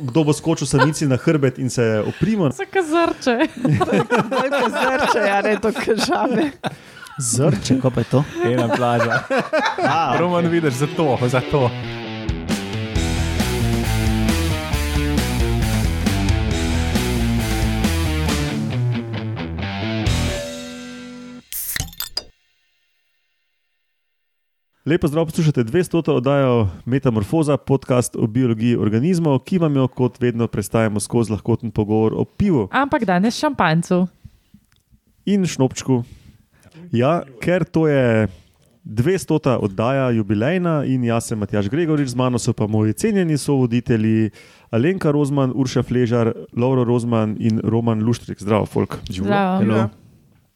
kdo bo skočil samici na hrbet in se oprimal. Za kazarče. Bolj kot zrče, ja, ne to kažame. Zrče, kako pa je to? Ena plaža. A, Roman, vidiš, za to, za to. Lepo zdrav, poslušate 200. oddajo Metamorfoza, podcast o biologiji organizmov, ki vam jo kot vedno predstavljamo skozi lahkoten pogovor o pivu Ampak danes šampancu. in šnopčku. Ja, ker to je 200. oddaja, jubilejna in jaz sem Matjaš Gregorič, z mano so pa moji cenjeni sovoditelji Alenka Rozman, Urša Fležar, Lauro Rozman in Roman Luštrik. Zdravo, folk. Zdravo.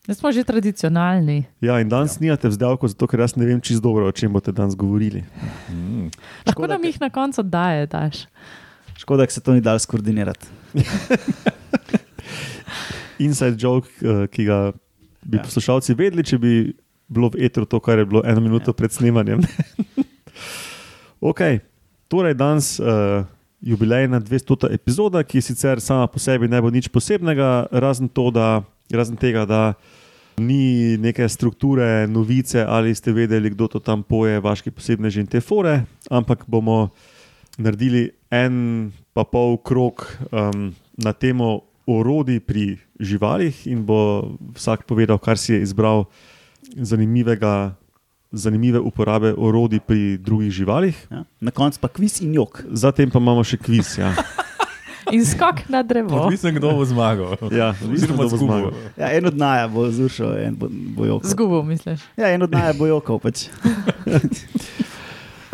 Zdaj smo že tradicionalni. Ja, in danes snijate vzdevko, zato ker jaz ne vem čisto dobro, o čem boste danes govorili. Mm. Lahko Škoda, nam jih na koncu daje, daš. Škoda, da se to ni dal skoordinirati. Inside joke, eh, ki ga bi Ja. poslušalci vedeli, če bi bilo v etru to, kar je bilo eno minuto Ja. pred snemanjem. ok, torej danes uh, jubilejna 200. epizoda, ki sicer sama po sebi ne bo nič posebnega, razen, to, da, razen tega, da ni neke strukture, novice ali ste vedeli, kdo to tam poje, vaški posebneži in te fore, ampak bomo naredili en pa pol krok um, na temo orodij pri živalih in bo vsak povedal, kar si je izbral zanimivega. Zanimive uporabe orodij pri drugih živalih, Ja. Na koncu pa kviz in jok. zatem pa imamo še kviz. Ja. In skok na drevo. Odvisno, kdo bo zmagal. Ja, odvisno, kdo bo zmagal. Ja, en od naja bo zrušil, en bo, bo jokal. Zgubo, misliš? Ja, en od naja bo jokal. Pač.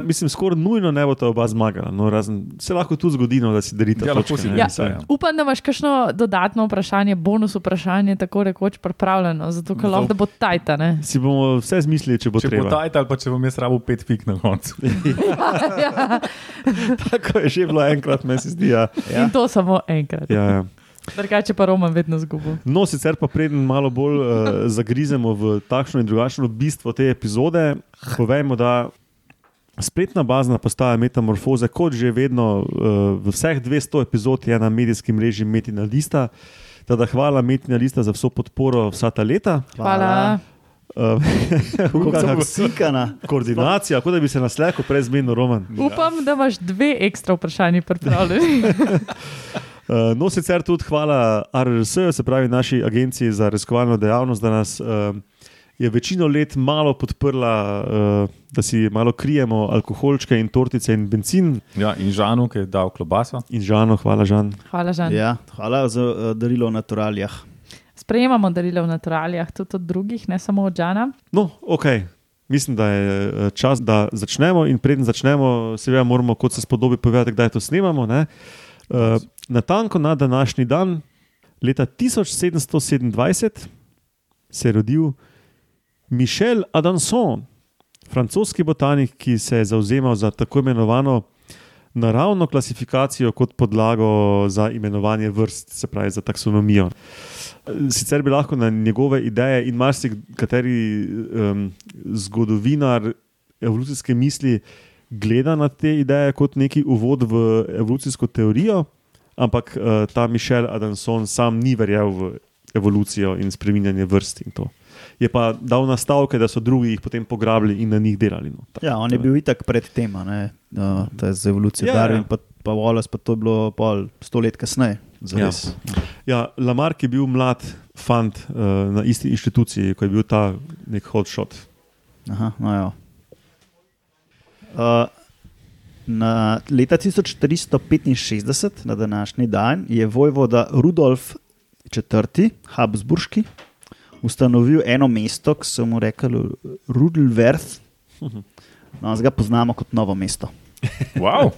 Mislim, skoraj nujno ne bo ta oba zmagala. No, razen, se lahko tudi zgodi, no, da si delite Ja, točke. si ne, delite, mislim. ja. Upam, da imaš kakšno dodatno vprašanje, bonus vprašanje, tako rekoč pripravljeno, zato ker lahko bo tajta. Ne? Si bomo vse zmislili, če bo Če bo treba. tajt ali pa če bom jaz rabo pet fik na koncu. ja. Tako je že bilo enkrat, meni se zdi. Ja. Ja. In to samo enkrat. Ja, ja. Drugače pa Roman vedno zgubo. No, sicer pa preden malo bolj uh, zagrizemo v takšno in drugačno bistvo te epizode, povejmo, da spletna bazna postaja Metamorfoze, kot že vedno uh, v vseh 200 epizod je na medijskem mreži Metina Lista. Tada hvala Metina Lista za vso podporo vsa ta leta. Hvala. Uh, Kako sem posikana. koordinacija, kot da bi se nas lahko prej zmenil Roman. Upam, da imaš dve ekstra vprašanji pripravljeni. Uh, no, sicer tudi hvala RRS, se pravi naši agenciji za raziskovalno dejavnost, da nas uh, je večino let malo podprla, uh, da si malo krijemo alkoholčke in tortice in benzin. Ja, in Žanu, ki je dal klobaso. In Žano, hvala Žan. Hvala, Žan. Ja, hvala za uh, darilo v naturalijah. Sprejemamo darila v naturalijah, tudi od drugih, ne samo od Žana. No, ok. Mislim, da je eh, čas, da začnemo. In preden začnemo, seveda moramo, kot se spodobi, povedati, kdaj to snemamo. Ne? Uh, natanko na današnji dan, leta 1727, se je rodil Michel Adanson, francoski botanik, ki se je zauzemal za tako imenovano naravno klasifikacijo kot podlago za imenovanje vrst, se pravi za taksonomijo. Sicer bi lahko na njegove ideje in marsikateri um, zgodovinar evolucijske misli gleda na te ideje kot neki uvod v evolucijsko teorijo, ampak uh, ta Mišel Adanson sam ni verjel v evolucijo in spreminjanje vrst in to. Je pa dal nastavke, da so drugi jih potem pograbili in na njih delali. No. Ja, on je bil itak pred tem, a ne, uh, to je z evolucijo. Ja, Ja, ja. Pa, pa Wallace, pa to je bilo pol sto let kasneje. Ja. Ja, Lamarck je bil mlad fant uh, na isti inštituciji, ko je bil ta nek hotshot. Aha, no ja. Uh, na leta 1465, na današnji dan, je vojvoda Rudolf IV. Habsburški ustanovil eno mesto, ki so mu rekli Rudelwerth. No, zdaj ga poznamo kot novo mesto. Wow.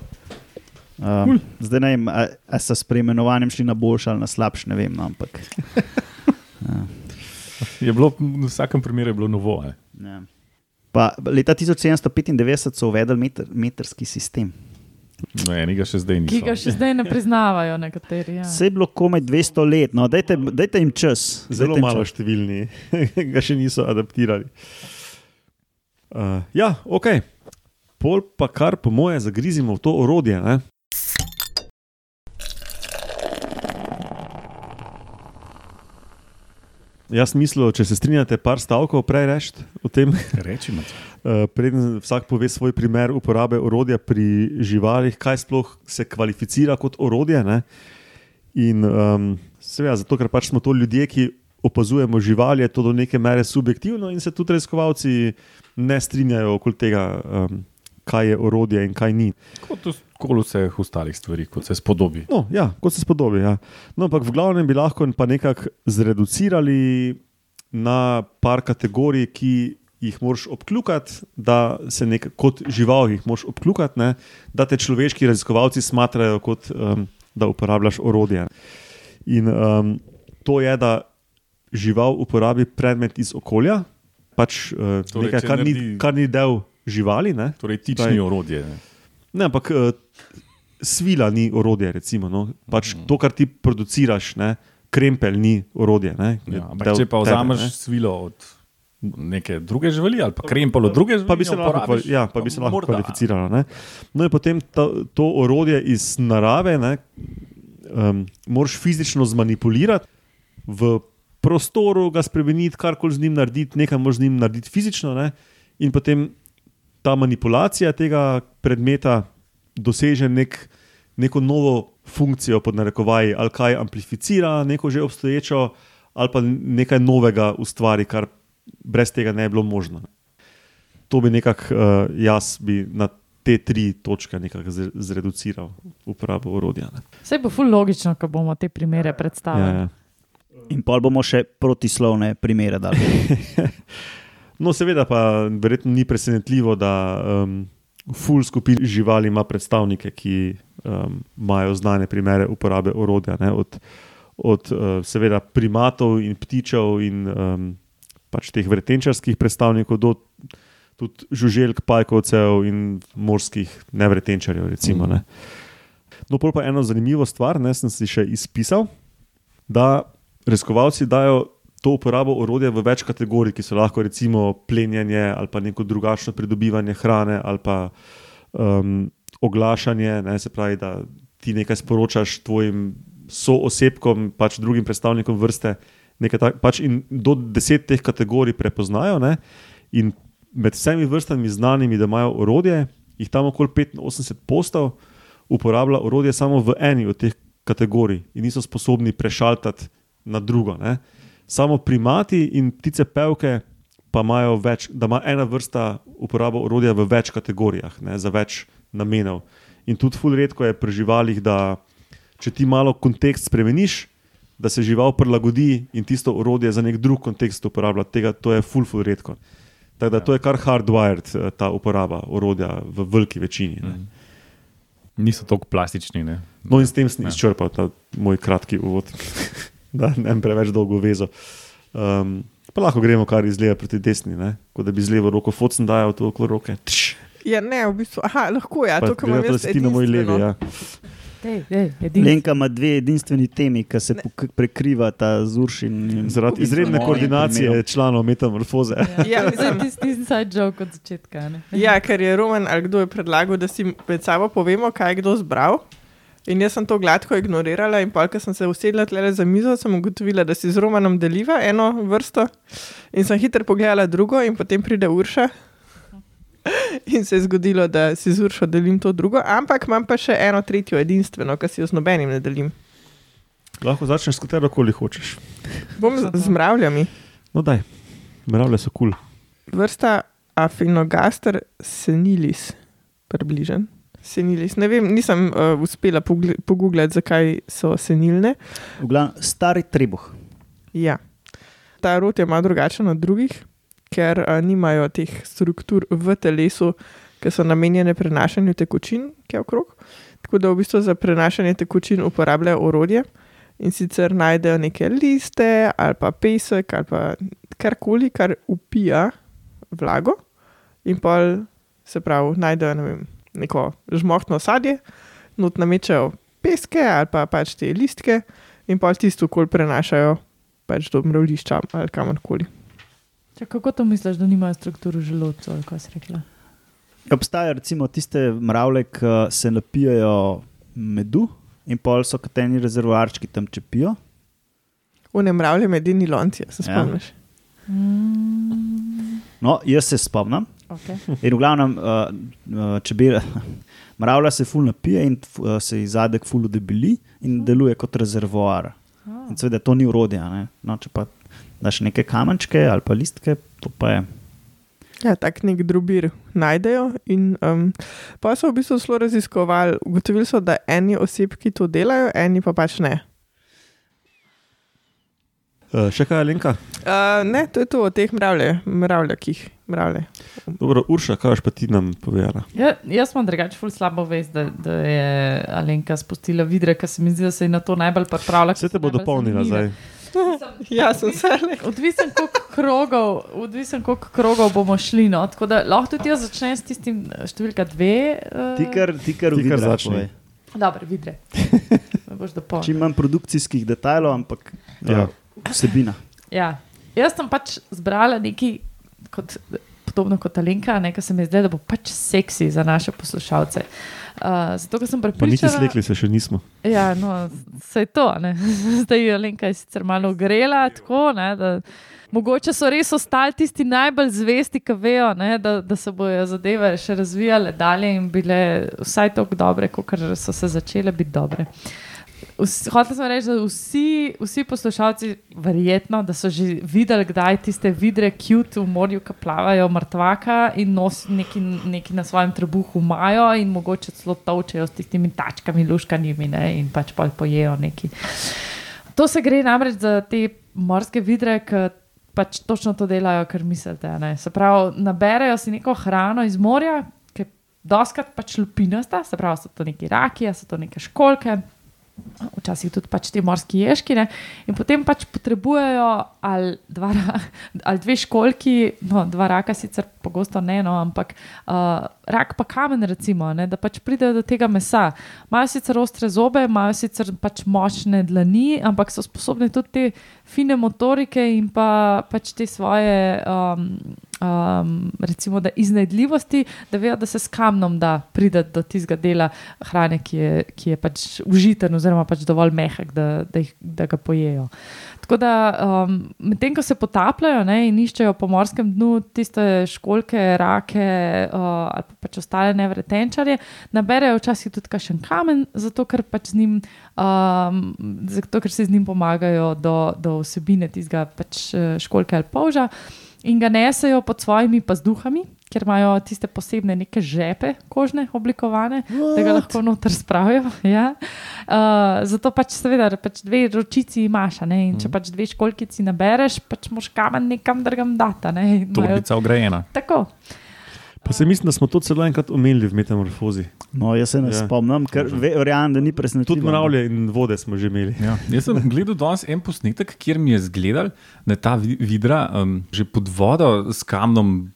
Um, zdaj ne vem, ali so s preimenovanjem šli na boljši ali na slabši, ne vem. No, ampak, Je bilo, v vsakem primeru je bilo novo. Ja. pa, leta 1795 so uvedli meter, metrski sistem. No, enega še zdaj Ki niso. ga še zdaj ne priznavajo nekateri. Ja. Vse je bilo komaj 200 let, no, dajte, dajte jim čas. Zelo dajte jim malo čas. številni, ga še niso adaptirali. Uh, ja, ok. Pol pa kar po moje zagrizimo v to orodje. Ne? Jaz mislil, če se strinjate, par stavkov prej reči o tem, Reči mi. uh, preden vsak pove svoj primer uporabe orodja pri živalih, kaj sploh se kvalificira kot orodje. Ne? In um, seveda, zato ker pač smo to ljudje, ki opazujemo živali, je to do neke mere subjektivno in se tudi raziskovalci ne strinjajo okoli tega, um, kaj je orodje in kaj ni. Kot v vseh ostalih stvarih, kot se spodobi. No, ja, kot se spodobi. Ja. No, ampak v glavnem bi lahko pa nekako zreducirali na par kategorij, ki jih moraš obkljukati, da se nek, kot žival jih moraš obkljukati, ne, da te človeški raziskovalci smatrajo kot um, da uporabljaš orodje. In um, to je, da žival uporabi predmet iz okolja, pač uh, Torej, nekaj, kar, ni, naredi- kar ni del živali. Ne. Torej, tični orodje. Ne. Ne, ampak uh, svila ni orodje. Recimo, no. pač Mhm. to, kar ti produciraš, ne, krempelj ni orodje. Ne, Ja, ampak če pa tebe, vzameš ne. svilo od neke druge živali ali pa krempel od druge živali, Pa bi se lahko, kvali, ja, pa bi se lahko kvalificiralo. Ne? No, in potem ta, to orodje iz narave ne, um, moraš fizično zmanipulirati, v prostoru ga spremeniti, karkoli z njim narediti, nekaj moraš z njim narediti fizično. Ne? In potem ta manipulacija tega predmeta doseže nek, neko novo funkcijo, pod narekovaji, ali kaj amplificira neko že obstoječo, ali pa nekaj novega ustvari, kar brez tega ne bi bilo možno. To bi nekako uh, jaz bi na te tri točke nekako zre- zreduciral uporabo orodja. Ne. Vse bo ful logično, ko bomo te primere predstavili. Ja, ja. In pol bomo še protislovne primere dali. No, seveda pa verjetno ni presenetljivo, da um, ful skupin živali ima predstavnike, ki um, imajo znane primere uporabe orodja. Ne, od od uh, seveda primatov in ptičev in um, pač teh vretenčarskih predstavnikov do tudi žuželjk, pajkovcev in morskih nevretenčarjev. Recimo, ne. No, pa eno zanimivo stvar, ne sem si še izpisal, da raziskovalci dajo to uporabo orodja v več kategorij, ki so lahko recimo plenjenje ali pa neko drugačno pridobivanje hrane ali pa um, oglašanje, ne, se pravi, da ti nekaj sporočaš tvojim soosebkom, pač drugim predstavnikom vrste. Tak, pač in do deset teh kategorij prepoznajo. Ne, in med vsemi vrstami znanimi, da imajo orodje, jih tam okoli 85 postov uporablja orodje samo v eni od teh kategorij in niso sposobni prešaltati na drugo. Ne. Samo primati in ptice pevke pa imajo več, da ima ena vrsta uporabo orodja v več kategorijah, ne, za več namenov. In tudi ful redko je pri živalih, da če ti malo kontekst spremeniš, da se žival prilagodi in tisto orodje za nek drug kontekst uporablja. Tega, to je ful, ful redko. Tako da to je kar hardwired, eh, ta uporaba orodja v veliki večini. Ne. Niso tako plastični. Ne? No, in s tem sem Ja. izčrpal ta moj kratki uvod, da ne preveč dolgo vezo. Um, pa lahko gremo kar iz leve proti desni, ne? kot da bi z levo roko focen dajal to okoli roke. Tš, Ja, ne, v bistvu, aha, lahko je, pa to, kar imam da jaz ti na moji levi. Ja. Dej, dej, edini. Lenka ima dve edinstveni temi, ki se prekrivata z Uršin. in- Zaradi izredne koordinacije primerom. članov metamorfoze. Ja, Zdaj mislim, tisti inside joke od začetka. Ne? Ja, ker je Roman ali kdo je predlagal, da si med sabo povemo, kaj je kdo zbral. In jaz sem to gladko ignorirala, in pa, ko sem se usedla tle za mizo, sem ugotovila, da si z Romanom deliva eno vrsto. In sem hitro pogledala drugo, in potem pride Urša. In se je zgodilo, da si z Uršo delim to drugo, ampak imam pa še eno tretjo edinstveno, ki si jo z nobenim ne delim. Lahko začneš s katero koli hočeš. Bom z, z mravljami. No, daj, mravlje so kul. Cool. Vrsta Afinogaster senilis, približen. Senilis. Ne vem, nisem uh, uspela pogle- pogooglati, zakaj so senilne. V glavnem, stari trebuh. Ja. Ta rod je malo drugačen od drugih, ker uh, nimajo teh struktur v telesu, ki so namenjene prenašanju tekočin, ki je okrog. Tako da v bistvu za prenašanje tekočin uporabljajo orodje in sicer najdejo neke liste ali pa pesek ali pa karkoli, kar upija vlago, in pol se pravi, najdejo ne vem, neko žmohtno sadje, not namečajo peske ali pa pač te listke in pol tisto okol prenašajo pač do mravlišča ali kamorkoli. Če, kako to misliš, da nimajo strukturo želodcev, ali kaj si rekla? Obstajajo recimo tiste mravlje, ki se napijajo medu in pol so kateni rezervoarčki tam čepijo. Unemravlja medeni lonci, se Ja. spomniš? No, jaz se spomnim. Okay. In v glavnem, uh, uh, čebela, mravlja se ful napije in uh, se ji zadek ful debeli in deluje kot rezervoar. In seveda to ni urodje. a ne. No, če pa daš neke kamenčke ali pa listke, to pa je. Ja, tak nek drobir najdejo. In, um, pa so v bistvu zelo raziskovali, ugotovili so, da eni osebki to delajo, eni pa pač ne. Uh, še kaj, Alenka? Uh, ne, to je to o teh mravlje, mravljakih. Mravlje. Dobro, Urša, kaj pa ti nam povedala? Ja, jaz imam drugače ful slabo vest, da, da je Alenka spustila vidre, ker se mi zdi, da se je na to najbolj pripravila. Vse te bo dopolnila zdaj. Ja, sem se le. Odvisen, koliko krogov, odvisen, koliko krogov bomo šli. No? Tako da lahko tudi jaz začnem s tistim eh, številka dve. Uh, Ti kar, ti kar, Ti kar vidrah začni. povej. Dobro, vidre. Čim manj produkcijskih detajlov, ampak Ja. ja. Vsebina. Ja. Jaz sem pač zbrala nekaj, kot, podobno kot Alenka, nekaj se mi zdi, da bo pač seksi za naše poslušalce. Uh, zato, ker sem Pa niti prepričana, slekli se še nismo. Ja, no, se je to. Ne. Zdaj je Alenka je sicer malo grela, tako ne, da. Mogoče so res ostali tisti najbolj zvesti, ki vejo, ne, da, da se bodo zadeve še razvijale dalje in bile vsaj tako dobre, kot so se začele biti dobre. Vsi- Hotel sem reči, da vsi, vsi poslušalci, verjetno, da so že videli, kdaj tiste vidre, cute v morju, ki plavajo mrtvaka in nosijo neki, neki na svojem trebuhu majo in mogoče celo točejo s tistimi tačkami, luškanimi ne, in pač pol pojejo neki. To se gre namreč za te morske vidre, ki pač točno to delajo, kar mislite. ne. Se pravi, naberejo si neko hrano iz morja, ki je doskrat pač lupinasta, se pravi, so to neki raki, so to neke školke. Včasih tudi pač te morske ješkine, in potem pač potrebujejo ali, dva, ali dve školki, no, dva raka, sicer pogosto ne, no, ampak uh, rak pa kamen, recimo, ne, da pač pridejo do tega mesa. Imajo sicer ostre zobe, imajo sicer pač močne dlani, ampak so sposobni tudi te fine motorike in pa pač te svoje, um, um, recimo, da iznajdljivosti, da vejo, da se s kamnom da priti do tistega dela hrane, ki je, ki je pač užiten, oziroma pač dovolj mehak, da, da, jih, da ga pojejo. Tako da, um, medtem ko se potapljajo ne, in iščejo po morskem dnu tiste školke, rake uh, ali pa pač ostale nevretenčarje, naberejo včasih tudi kakšen kamen, zato ker, pač z njim, um, zato ker se z njim pomagajo do, do vsebine tistega pač, eh, školke ali polža. In ga nesejo pod svojimi pazduhami, ker imajo tiste posebne neke žepe, kožne, oblikovane, What? da ga lahko noter spravijo. Ja. Uh, zato pač, seveda, pač dve ročici imaš, a ne? in če pač dve školkici nabereš, pač moš kamen nekam drugam data. Ne? In imajo- Torbica ugrajena. Tako. Pa se mislim, da smo to celo enkrat omenili v metamorfozi. No, jaz se ne Ja. spomnim, ker ve- verjamem, da ni presenetljivo. Tudi mravlje in vode smo že imeli. Ja. Jaz sem gledal danes en posnetek, kjer mi je zgledal, da je ta vi- vidra um, že pod vodo s kamnom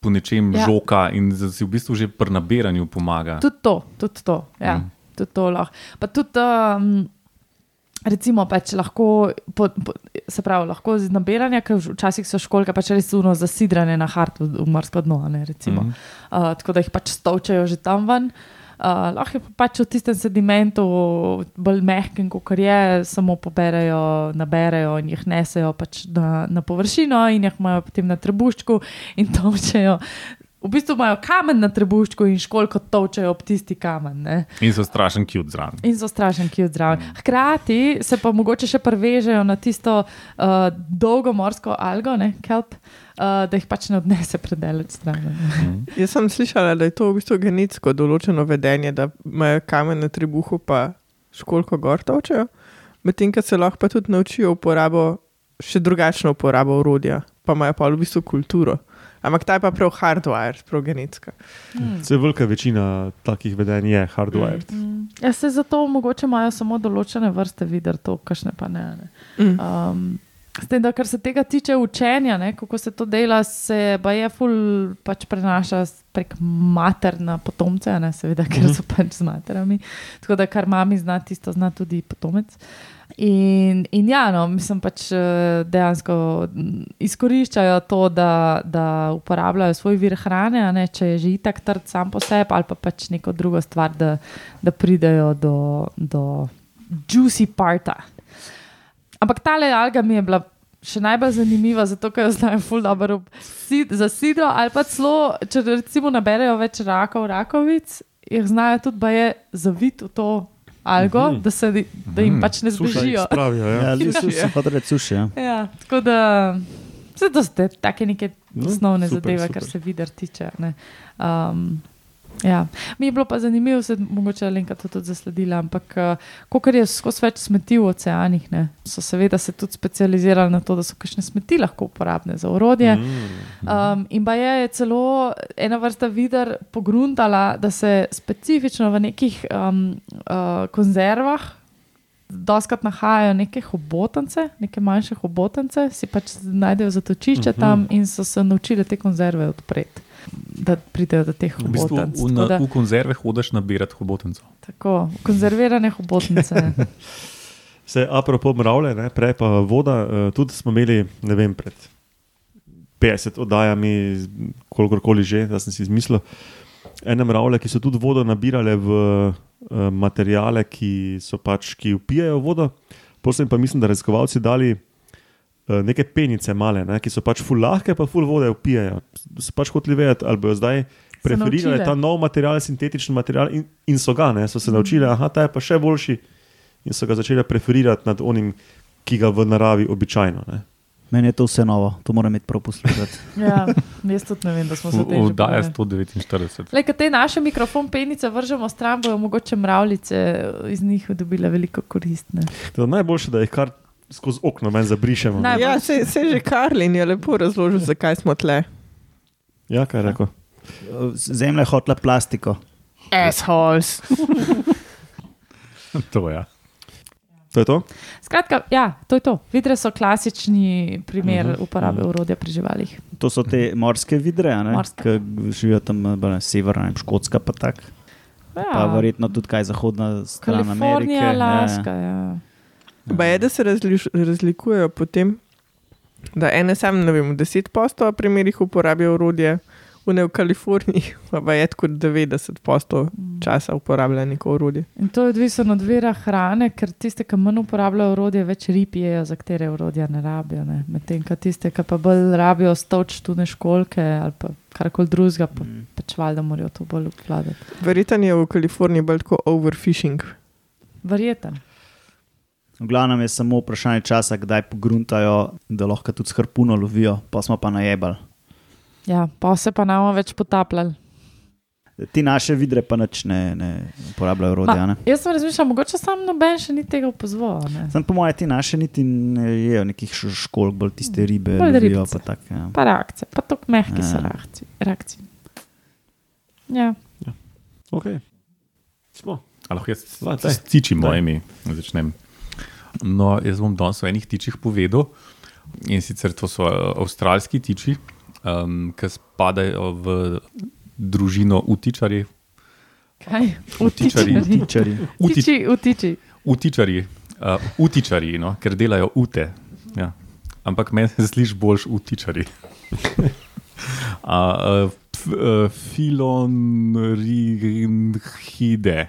po nečem Ja. žoka in da si v bistvu že pri nabiranju pomaga. Tudi to, tudi to. Ja, mm. tudi to lahko. Pa tudi, um, recimo, pač lahko, po, po, se pravi, lahko z nabiranja, ker včasih so školke pač res uno zasidrane na hart v, v morsko dno, ne, recimo. Mhm. Uh, tako da jih pač stovčajo že tam ven. Uh, lahko je pa pač v tistem sedimentu bolj mehkem, kot je, samo poberajo, naberajo in jih nesejo pač na, na površino in jih imajo potem na trebuščku in točejo. V bistvu imajo kamen na trebuščku in školko točejo ob tisti kamen. Ne? In so strašen cute zraven. In so strašen kjut zraven. Hkrati se pa mogoče še prevežejo na tisto uh, dolgo morsko algo, ne, kelp, uh, da jih pač ne odnese predaleč stran. ne. Jaz sem slišala, da je to v bistvu genetsko določeno vedenje, da imajo kamen na trebuhu, pa školko gor točejo, medtem ko se lahko pa tudi naučijo uporabo, še drugačno uporabo urodja, pa imajo pa v bistvu kulturo. Ampak ta je pa prav hardware, prav genetska. Vse velika večina takih vedenj je hardwired. Mm. Ja, se zato mogoče imajo samo določene vrste vidar, to kašne pa ne. ne. Mm. Um, S tem, da kar se tega tiče učenja, ne, kako se to dela, se pa je ful pač prenaša prek mater na potomce, ne, seveda, ker so pač z materami. Tako da kar mami zna, tisto zna tudi potomec. In, in ja, no, mislim pač eh, dejansko izkoriščajo to, da, da uporabljajo svoj vir hrane, ne, če je že itak trd sam po sebi, ali pa pač neko drugo stvar, da, da pridejo do, do juicy parta. ampak ta alga mi je bila še najbolj zanimiva, zato ker jo znajo ful dobro sid, za sidro ali pa celo, če recimo naberejo več rakov, rakovic, jih znajo tudi baje zaviti v to algo, Mhm. da, se, da jim Mhm. pač ne zbežijo. Spravijo, ja. Ja, hodili suši. Ja. Ja, tako da, vse to so te take neke No, osnovne super, zadeve, super. kar se vidar tiče. ne. Um, ja. Mi je bilo pa zanimivo, se mogoče Alenka to tudi zasledila, ampak uh, ker je skozi več smeti v oceanih, ne, so seveda se tudi specializirali na to, da so kakšne smeti lahko uporabne za orodje. Mm. Um, in pa je celo ena vrsta vidar pogruntala, da se specifično v nekih um, uh, konzervah doskrat nahajajo neke hobotance, neke manjše hobotance, si pač najdejo zatočišče uh Mhm. -huh. tam in so se naučili te konzerve odpreti. Da pridejo do teh V bistvu v, na, da- v konzerve hodiš nabirati hobotenco. Tako, konzervirane hobotnice. Se, apropo mravlje, ne, prej pa voda, uh, tudi smo imeli, ne vem, pred 50 oddajami, kolikorkoli že, da sem si izmislil, ene mravlje, ki so tudi vodo nabirale v uh, materijale, ki so pač, ki upijajo vodo. Potem pa mislim, da raziskovalci dali neke penice male, ne, ki so pač full lahke, pa full vode upijajo. So pač hoteli vedeti, ali bojo zdaj. Preferirali ta nov material, sintetični material, in, in so ga, ne, so se naučili, da ta je pa še boljši, in so ga začeli preferirati nad onim, ki ga v naravi običajno. Ne. Meni je to vse novo, to moram imeti prav poslušati. ja, jaz tudi ne vem, da smo se že Vdaja pogovarjali. 149. Le, te naše mikrofon penice vržemo stran, bojo mogoče mravljice iz njih dobile veliko koristne. Najboljše, da jih kar skozi okno meni zabrišemo. Naj- Ja, se, se že Karlin je lepo razložil, zakaj smo tle. Ja, kaj rekel? Zemlja je hotla plastiko. Assholes. To je. Ja. To je to? Skratka, ja, to je to. Vidre so klasični primer uh Mhm, -huh. uporabe mhm. urodja pri živalih. To so te morske vidre, a ne, Morske. ki živijo tam na severu, ne Škotska pa tako. Pa Ja, verjetno tudi kaj zahodna stran Amerike. Kalifornija, ja, Alaska. Ja. Pa je, da se razliš, razlikujejo potem, da ene sam, ne vem, v 10 postov primerih uporabijo orodje, v ne v Kaliforniji, pa je tako 90 postov časa uporablja neko orodje. In to je odvisno od vira hrane, ker tiste, ki manj uporabljajo orodje, več rib jejo, za katere orodja ne rabijo. ne. Medtem ko tiste, ki pa bolj rabijo stoč, tudi školke ali pa karkoli drugega, pa Mm. pač valjda morajo to bolj obvladati. Verjetno je v Kaliforniji bolj tako overfishing. Verjeten. V glavnem je samo vprašanje časa, kdaj pogruntajo, da lahko tudi s harpuno lovijo, pa smo pa najebali. Ja, pa se pa nam več potapljali. Ti naše vidre pa nič ne, ne uporabljajo orodja. Ne? Jaz sem razmišljal, mogoče sam noben še ni tega opozoril. ne. Sam po mojem, ti naše niti ne jejo nekih školk, bolj tiste ribe, Bolj lovijo ribice. pa tako. Ja. Pa reakcije, pa tako mehki so Ja. reakcije. reakcije. Ja. Okay. Smo. Ali lahko jaz s Daj. mojimi začnem? No, jaz bom danes o enih tičih povedal. In sicer to so eh, avstralski tiči, um, ki spadajo v družino utičarji. Kaj? Utičarji. Utičarji. Tičari. Uti, Utiči, utiči. utičarji, uh, utičarji no, ker delajo ute. Ja. Ampak meni se sliši boljš utičarji. Uh, uh, Filonrihide,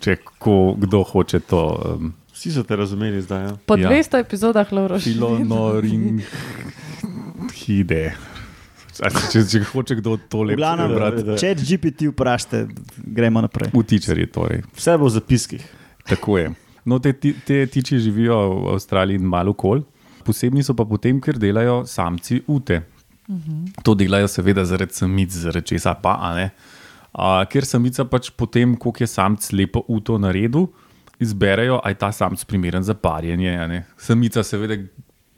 če ko, kdo hoče to. Um, Vsi so te razumeli zdaj. Ja. Po Ja. 200 epizodah Lauro še. Filonorihide. A Če, če, če hoče kdo to V lepo prebrati, če GPT vprašate, gremo naprej. utičarji torej. Vse bo v zapiskih. Tako je. No, te, ti- te tiči živijo v Avstraliji in malo kol. Posebni so pa potem, ker delajo samci ute. To delajo seveda zaradi samic, zaradi česa pa. a ne. A, ker samica pač potem, koliko je samc lepo uto naredil, izberejo, aj ta samc primeren za parjenje. a ne. Samica seveda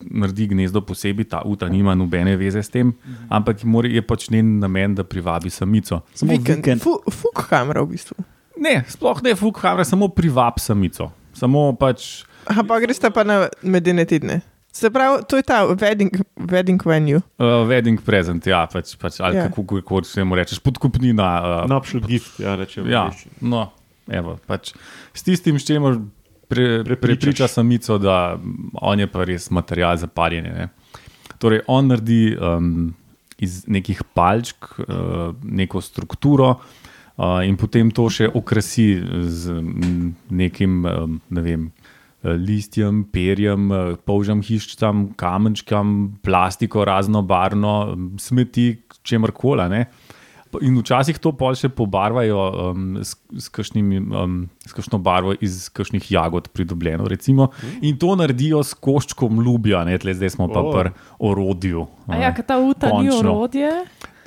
naredi gnezdo posebej, ta uta nima nobene veze s tem, ampak mora- je pač njen namen, da privabi samico. Samo vikend. Fu, fuk kamera v bistvu. Ne, sploh ne fuk hamra, samo privab samico. Samo pač. Aha, pa greš pa na medene tedne. Se pravi, to je ta wedding, wedding venue. Uh, wedding present, ja, pač, pač, ali Ja. yeah. kako kako se mu rečeš, podkupnina. Uh, Napšel gift, ja, rečemo. ja, no, evo, pač, s tistim, s čimer pre, Prepričaš. prepriča samico, da on je pa res material za parjenje. Ne. Torej, on naredi um, iz nekih palčk uh, neko strukturo. Uh, in potem to še okrasi z nekim, um, ne vem, listjem, perjem, polžam hiščam, kamenčkam, plastiko raznobarno, smeti, čemer koli. ne. In včasih to pol še pobarvajo um, s, s, kakšnimi, um, s kakšno barvo iz kakšnih jagod pridobljeno. Recimo. In to naredijo s koščkom ljubja, ne, tle zdaj smo pa O. pri orodju. A ja, ker ta uta ni Končno. orodje.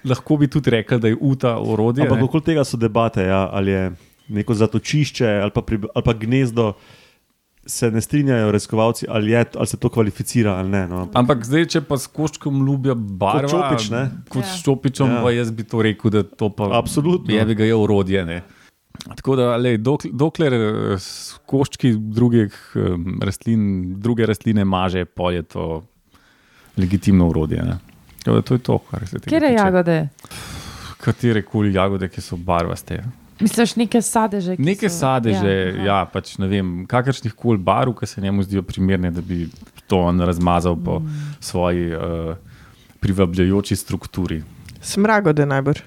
Lahko bi tudi rekel, da je uta orodje. Ampak okoli tega so debate, ja, ali je neko zatočišče ali pa, pri, ali pa gnezdo. Se ne strinjajo raziskovalci, ali, je, ali se to kvalificira ali ne. No. Ampak zdaj, če pa s koščkom ljubja barva, Kot čopič, ne? Kot Ja. s čopičem, Ja. ja. jaz bi to rekel, da to pa Absolutno. je, ga je urodje. Ne? Tako da, lej, dokler, dokler eh, s koščki drugih um, rastlin, druge rastline maže, pa je to legitimno urodje. Ne? Tako da To je to, kar se tega Kje je tiče. jagode? Katere koli jagode, ki so barvaste. Misliš, neke sadeže? Neke so- sadeže, Ja, ja, pač ne vem, kakršnih koli barv, ki se njemu zdijo primerne, da bi to on razmazal po Mm. svoji uh, privabljajoči strukturi. Smragode najbrž.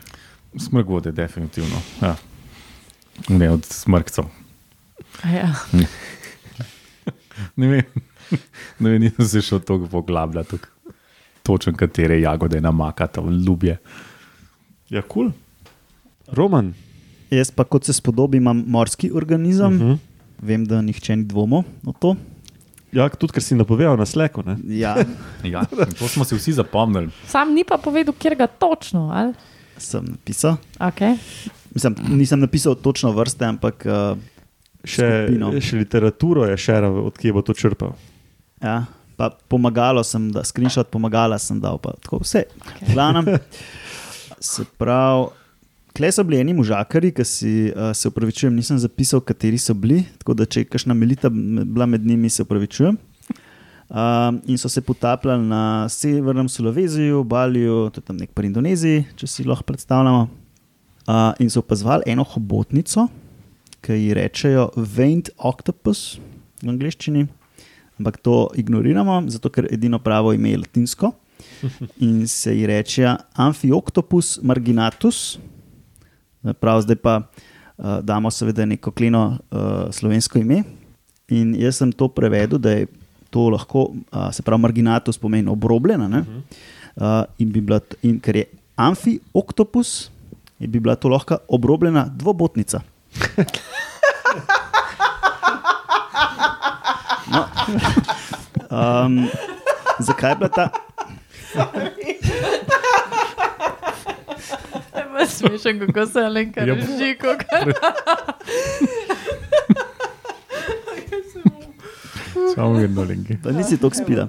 Smrgode, definitivno. Ja. Ne od smrkcev. A Ja. Ne vem, ne vem nisem se šel tako poglabljati, točno katere jagode namakata v ljubje. Ja, kul. Cool. Roman. Jaz pa, kot se spodobi, imam morski organizem. Uh Uh -huh. Vem, da nihče ni dvomil o to. Ja, tudi ker si napovedal na sleku. Ne? Ja, Ja, to smo si vsi zapomnili. Sam ni pa povedal, kjer ga točno. Ali? sem napisal. Okay. Mislim, nisem napisal točno vrste, ampak uh, Še, skupino. še literaturo je še odkje bo to črpal. Ja, pa pomagalo sem, da screenshot pomagala sem dal, pa tako vse. Okay. Glavnem, se pravi, kle so bili eni možakari, ki si uh, se upravičujem, nisem zapisal, kateri so bili, tako da če je kakšna melita bila med njimi, se upravičujem. Um, in so se potapljali na severnem Sulaveziju, Baliju, tudi tam nek pri Indoneziji, če si lahko predstavljamo. Uh, in so opazovali eno hobotnico, ki ji rečejo Veint Octopus v angleščini ampak to ignoriramo, zato ker edino pravo ime je latinsko in se ji reče Amphioktopus marginatus. Prav, zdaj pa uh, damo seveda neko kleno uh, slovensko ime. In jaz sem to prevedel, da je to lahko, uh, se pravi, marginatus pomeni obrobljena. ne. Uh, in, bi bila, in ker je Amphioktopus, je bi bila to lahko obrobljena dvobotnica. No, um, zakaj je bila ta? Smešen, kako se Alenka Ja. reži. kakor- Samo vedno linki. Pa nisi tako spila.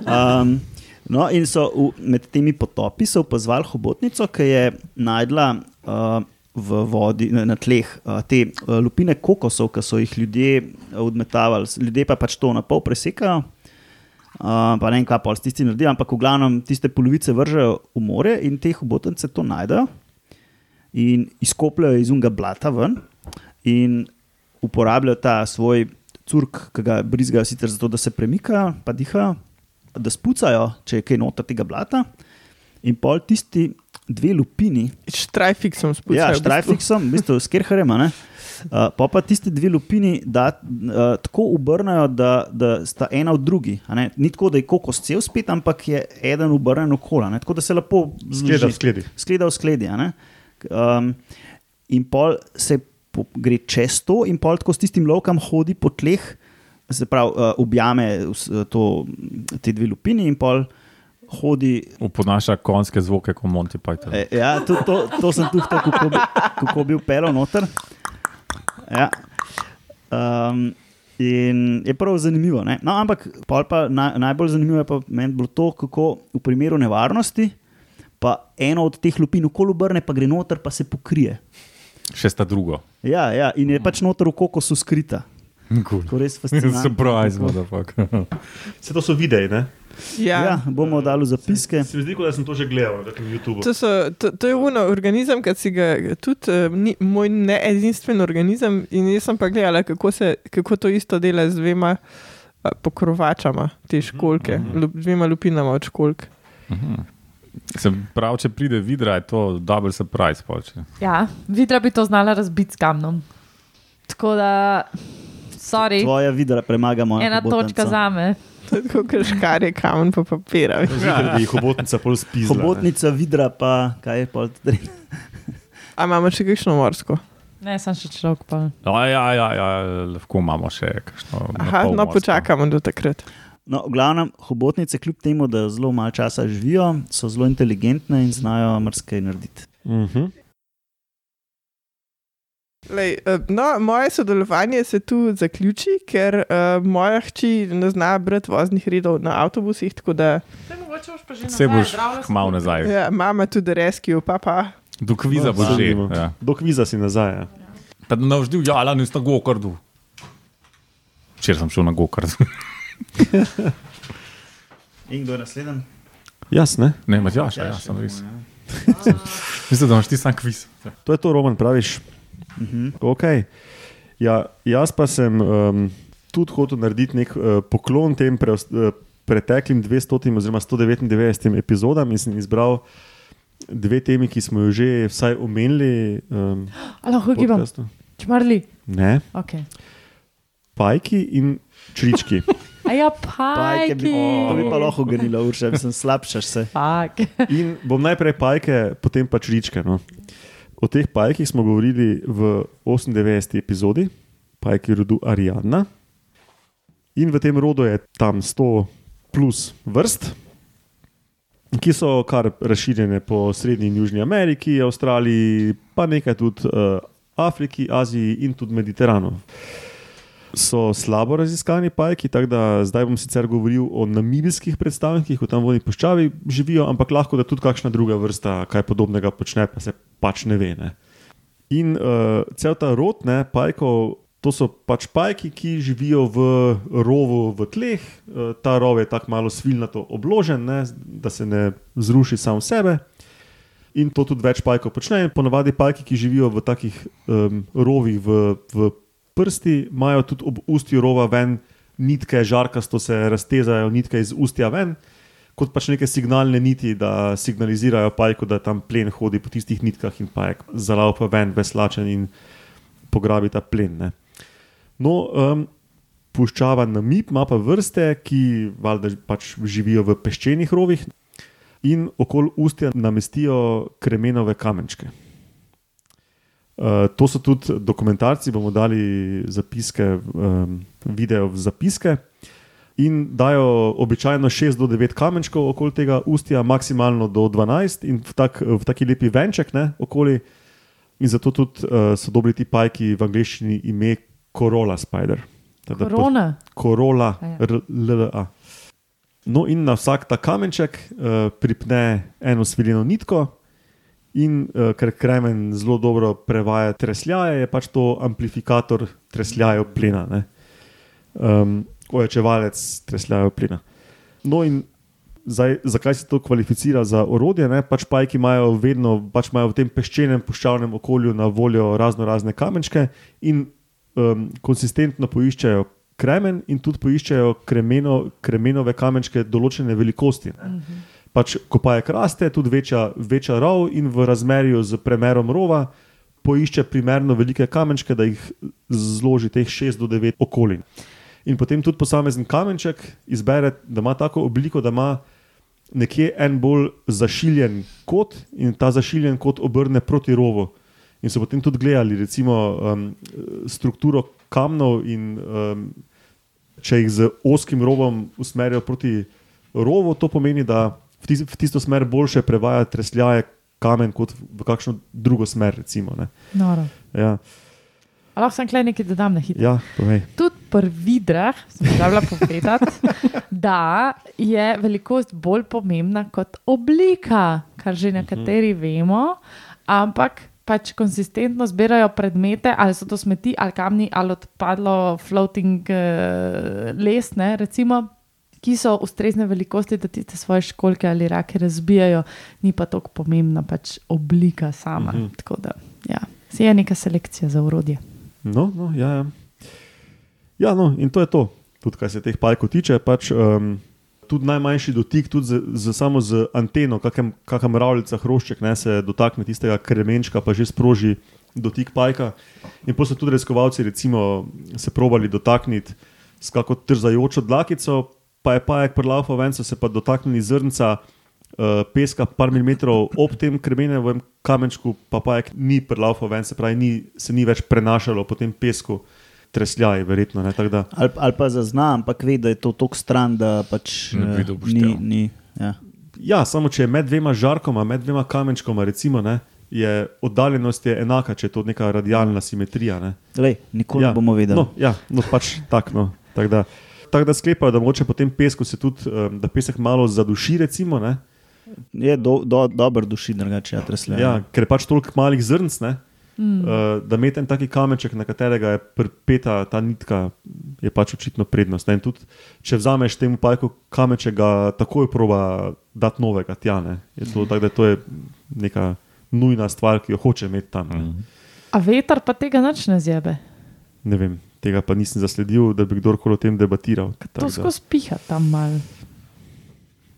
Um, no, in so v, med temi potopi so opazovali hobotnico, ki je najdla uh, v vodi, na, na tleh uh, te uh, lupine kokosov, ki so jih ljudje odmetavali. Ljudje pa pač to na pol presekajo. Uh, pa ne vem, kaj pa s tisti naredijo, ampak v glavnem tiste polovice vržejo v more in te hobotnice to najdejo in izkopljajo iz unga blata ven in uporabljajo ta svoj curk, ki ga brizgajo sicer zato, da se premikajo, pa dihajo, da spucajo, če je kaj noter tega blata. In pol tisti dve lupini, Štrajfiksom spuščajo. ja, štrajfiksom, v bistvu s kerherjem, uh, pa pa tisti dve lupini da, uh, tako obrnajo, da, da sta ena od drugi. a ne. Ni tako, da je kokos cel spet, ampak je eden obrnen okoli, a ne. tako da se lepo Skleda v skledi. skleda v skledi. a ne. Um, in pol se po, gre čez to, in pol tako s tistim lovkam hodi po tleh, se pravi, uh, objame vs- to, te dve lupini in pol hodi. Uponaša konjske zvoke, kot Monty Python. E, ja, to, to, to sem tudi tako, kako bi, kako bi upel noter. Ja. Um, In je prav zanimivo. Ne? No, ampak pa naj, najbolj zanimivo je pa meni bilo to, kako v primeru nevarnosti, pa eno od teh lupin okoli obrne, pa gre noter, pa se pokrije. Še sta drugo. Ja, ja, in je pač noter v kokosu skrita. Cool. To je res fascinantno. Surprise, motherfucker. Vse to so videi, ne? Ja. Ja, bomo dali zapiske. Se mi zdi, kot da sem to že gledal na YouTubu. To, so, to, to je uno organizem, ki si ga tudi uh, ni, moj needinstven organizem. In jaz sem pa gledala, kako, se, kako to isto dela z dvema uh, pokrovačama, te školke, lup, dvema lupinama od školk. Se pravi, če pride vidra, je to double surprise. Pol, če. Ja, vidra bi to znala razbiti s kamnom. Tako da sorry, Tvoja vidra premaga moja. ena hobotnica. točka za me. To je tako, kot škarje, kamen pa papira. Zjutraj bi jih hobotnica pol spizla. ne. Hobotnica vidra, pa kaj je pol tri. A imamo še kakšno morsko? Ne, sem še človek. Pa. Ja, ja, ja, ja, lahko imamo še kakšno. Aha, no počakamo do takrat. No, v glavnem, hobotnice, kljub temu, da zelo malo časa živijo, so zelo inteligentne in znajo marsikaj narediti. Mhm. Lej, eh, no, moje sodelovanje se tu zaključi, ker uh, moja hči ne zna brati voznih redov na avtobusih, tako da Se boš hmal nazaj. ja, mama tudi rescue, pa pa. Do kviza No, bo že. Ja. Do kviza si nazaj. Ja. Pa da navždil, ja, ali nisem na gokardu. Včeraj sem šel na gokard. In kdo je naslednji? Jasne. Ne, Matjaš, ja, ja, sem res. Mislim, da imaš ti sam kviz. To je to, Roman, praviš. Mhm. Okay. Ja, jaz pa sem um, tudi hotel narediti nek uh, poklon tem preos, uh, preteklim 200 oziroma 199 epizodam in sem izbral dve temi, ki smo jo že vsaj omenili. Um, lahko gibam. podcastu. Čmarli. ne, Okay. pajki in črički. A ja, Pajke bi, pajki. to bi pa lahko ganila, urša, sem slabšaš se. Fak. In bom najprej pajke, potem pa čričke. No. O teh pajkih smo govorili v 98. epizodi, pajki rodu Ariadna. In v tem rodu je tam 100 plus vrst, ki so kar razširjene po Srednji in Južni Ameriki, Avstraliji, pa nekaj tudi uh, Afriki, Aziji in tudi Mediteranu. So slabo raziskani pajki, tako da zdaj bom sicer govoril o namibijskih predstavnikih, ki tam v vodni puščavi živijo, ampak lahko da tudi kakšna druga vrsta kaj podobnega počne, pa se pač ne ve. Ne. In uh, cel ta rod ne, pajkov, to so pač pajki, ki živijo v rovu v tleh. Uh, ta rov je tako malo svilnato obložen, ne, da se ne zruši sam sebe. In to tudi več pajkov počne. Ponavadi pajki, ki živijo v takih um, rovih v, v prsti, imajo tudi ob ustju rova ven nitke, žarkasto se raztezajo nitke iz ustja ven, kot pač neke signalne niti, da signalizirajo pajku, da tam plen hodi po tistih nitkah in pajek zalaupa ven, veslačen in pograbi ta plen. Ne. No, um, puščava Namib ima pa vrste, ki valjda pač živijo v peščenih rovih in okoli ustja namestijo kremenove kamenčke. Uh, to so tudi dokumentarci, bomo dali zapiske, um, video v zapiske. In dajo običajno 6 do 9 kamenčkov okoli tega ustja, maksimalno do 12, in v, tak, v taki lepi venček ne, okoli. In zato tudi uh, so dobili ti pajki v angleščini ime Corolla Spider. Teda Korona. Corolla, A ja. No, in na vsak ta kamenček uh, pripne eno svileno nitko, in uh, ker kremen zelo dobro prevaja tresljaje, je pač to amplifikator tresljajev plina, ne. um, ojačevalec tresljajev plina. No, in zdaj, zakaj se to kvalificira za orodje? Ne? Pač pajki imajo vedno pač imajo v tem peščenem, puščavnem okolju na voljo razno razne kamenčke in um, konsistentno poiščejo kremen in tudi poiščejo kremeno, kremenove kamenčke določene velikosti. Ne. Pač, ko pajek raste, tudi večja, večja rov in v razmerju z premerom rova poišče primerno velike kamenčke, da jih zloži teh 6 do 9 okolin. In potem tudi posamezen kamenček izbere, da ima tako obliko, da ima nekje en bolj zašiljen kot in ta zašiljen kot obrne proti rovu. In so potem tudi gledali, recimo, um, strukturo kamnov, in um, če jih z oskim rovom usmerijo proti rovu, to pomeni, da v, tis, v tisto smer boljše prevaja tresljaje kamen kot v kakšno drugo smer. Recimo, ja, A lahko sem klej nekaj dodam na hitro. ja, povej. Tudi pri vidrah sem želela povedati, da je velikost bolj pomembna kot oblika, kar že nekateri vemo, ampak pač konsistentno zbirajo predmete, ali so to smeti, ali kamni, ali odpadlo floating uh, les, ne, recimo, ki so ustrezne velikosti, da ti te svoje školke ali rake razbijajo, ni pa tako pomembna pač oblika sama. Mhm. Tako da, ja, si je neka selekcija za urodje. No, no, ja, ja. ja, no, in to je to. Tudi kar se teh pajkov tiče, pač, um, tudi najmanjši dotik, tudi z, z, samo z anteno, kakšna mravljica hrošček ne, se dotakne tistega kremenčka, pa že sproži dotik pajka. In potem so tudi raziskovalci recimo, se probali dotakniti s kako trzajočo dlakico, pa je pajek prelaufal ven, so se pa dotaknili zrnca uh, peska par milimetrov ob tem kremenem kamenčku, pa pajek ni prelaufal ven, se pravi, ni, se ni več prenašalo po tem pesku. Tresljaj, verjetno. Ne, Ali, ali pa zazna, ampak ve, da je to tako stran, da pač Ne upošteval. ni. ni ja. ja, samo če je med dvema žarkoma, med dvema kamenčkoma, recimo, ne, je oddaljenost je enaka, če je to neka radialna simetrija. Ne. Lej, nikoli ja. ne bomo vedeli. No, ja, no pač tako. No. Tak da, tak da sklepajo, da moče po tem pesku se tudi, um, da pesek malo zaduši, recimo, ne, Je do, do, dober duši, drugače, ja, tresle. ja, ker je pač toliko malih zrnc, ne, mm. uh, da imeti en taki kamenček, na katerega je pripeta ta nitka, je pač očitno prednost. Ne. In tudi, če vzameš temu pajku kamenček, ga takoj proba dati novega tja. Ne. Je to, tak, da to je neka nujna stvar, ki jo hoče imeti tam. Ne. A veter pa tega nič ne zjebe. Ne vem, tega pa nisem zasledil, da bi kdorkoli o tem debatiral. To da- skozi piha tam mal.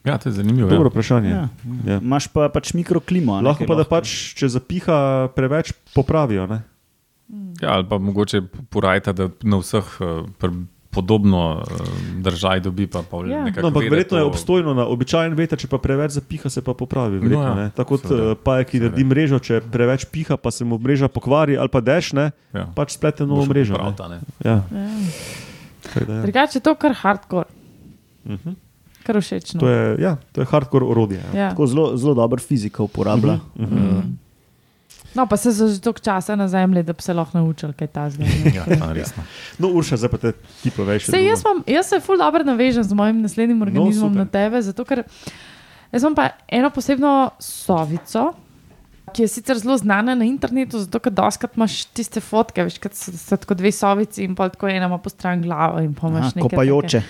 Ja, to je zanimivo. Dobro Ja. vprašanje. Ja. Ja. Imaš pa pač mikroklimo. a ne, Lahko pa da lahko- pač, če zapiha preveč, popravijo. Ne? Ja, ali pa mogoče porajta, da na vseh eh, pr- podobno eh, držaj dobi. Pa, pa Ja. No, ampak verjetno je to- obstojno na običajen veter, če pa preveč zapiha, se pa popravi. Verjetno, No, ja, Tako kot uh, pajek, ki naredi mrežo, če preveč piha, pa se mu mreža pokvari ali pa deš, ne, Ja. pač splete novo Boš mrežo. prav ne. ta, ne. Ja, Ja. da, ja. Drugače je to kar hardcore, Mhm. kar všečno. To je, ja, to je hardcore orodje. Ja. Ja. Tako zelo, zelo dobro fizika uporablja. Mhm, mhm. No, pa se že toliko časa na zemlji, da bi se lahko naučili kaj tasga. Ja, resno. No, Urša, zdaj pa te ti poveš. Sej, jaz, imam, jaz se ful dobro navežem z mojim naslednjim organizmom super. no, na tebe, zato ker jaz imam pa eno posebno sovico. Ki je sicer zelo znana na internetu, zato ker doskrat imaš tiste fotke, veš, kot so, so tako dve sovici in pa tako ena ima po stran glavo in Aha, nekaj. Kopajoče,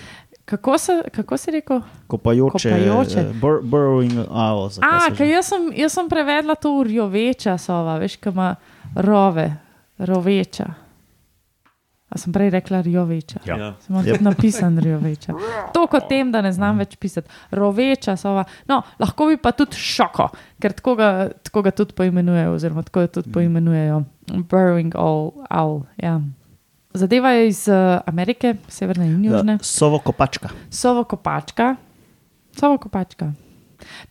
Kako, se, kako si rekel? kopajoče, Kopajoče. eh, bur, burrowing owls. a kaj se jaz, sem, jaz sem prevedla to rjoveča sova, veš, ki ima rove, roveča. A sem prej rekla rjoveča. Ja. Ja. Sem yep. tudi napisan rjoveča. To kot tem, da ne znam več pisati. Roveča sova. No, lahko bi pa tudi šoko, ker tako ga, tako ga tudi poimenujejo, oziroma tako ga tudi poimenujejo. Burrowing owl. owl ja. Zadeva je iz uh, Amerike, severne in južne. Ja, Sovo kopačka. Sovo kopačka. Sovo kopačka.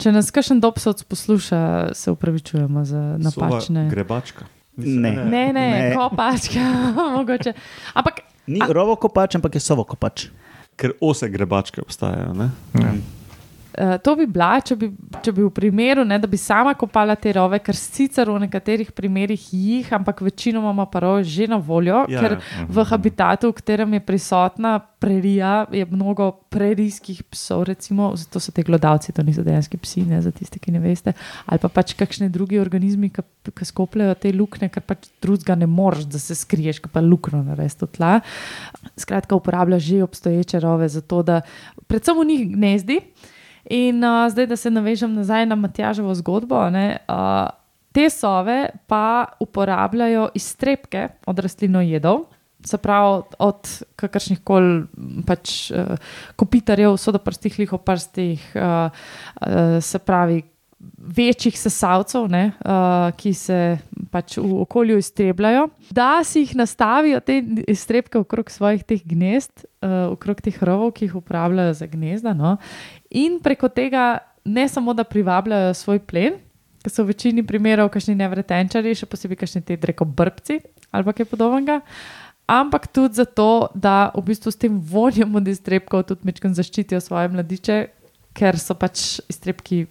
Če nas kakšen dobsovc posluša, se upravičujemo za napačne. Sova Grebačka. Ne. Ne, ne, Ne. ne. kopačka, mogoče. Ampak Ni rovo kopač, ampak je sovo kopač. Ker ose grebačke obstajajo. Ne? Ja. Uh, to bi bila, če bi, če bi v primeru, ne, da bi sama kopala te rove, ker sicer v nekaterih primerih jih, ampak večinoma ima pa rove že na voljo, Ja, ker ja. v habitatu, v katerem je prisotna prerija, je mnogo prerijskih psov, recimo, zato so te glodavci, to niso dejanski psi, ne za tiste, ki ne veste, ali pa pač kakšni drugi organizmi, ki skopljajo te luknje, ker pač drugega ne moreš, da se skriješ, ki pa luknjo narediš v tla. Skratka, uporablja že obstoječe rove za to, da predvsem v njih gnezdi. In uh, zdaj, da se navežem nazaj na Matjaževo zgodbo, ne, uh, te sove pa uporabljajo iztrebke od rastlinojedov, se pravi od kakršnih koli pač, uh, kopitarjev, sodoprstih, lihoprstih, uh, uh, se pravi večjih sesalcev, ne, uh, ki se pač v okolju iztrebljajo, da si jih nastavijo te iztrebke okrog svojih teh gnezd, uh, okrog teh rovov, ki jih uporabljajo za gnezda. No, in preko tega ne samo, da privabljajo svoj plen, ki so v večini primerov kašni nevretenčari, še posebej kašni te reko brbci ali kaj podobnega. Ampak tudi zato, da v bistvu s tem vonjem od iztrebkov tudi mečkam zaščitijo svoje mladiče, ker so pač iztrebki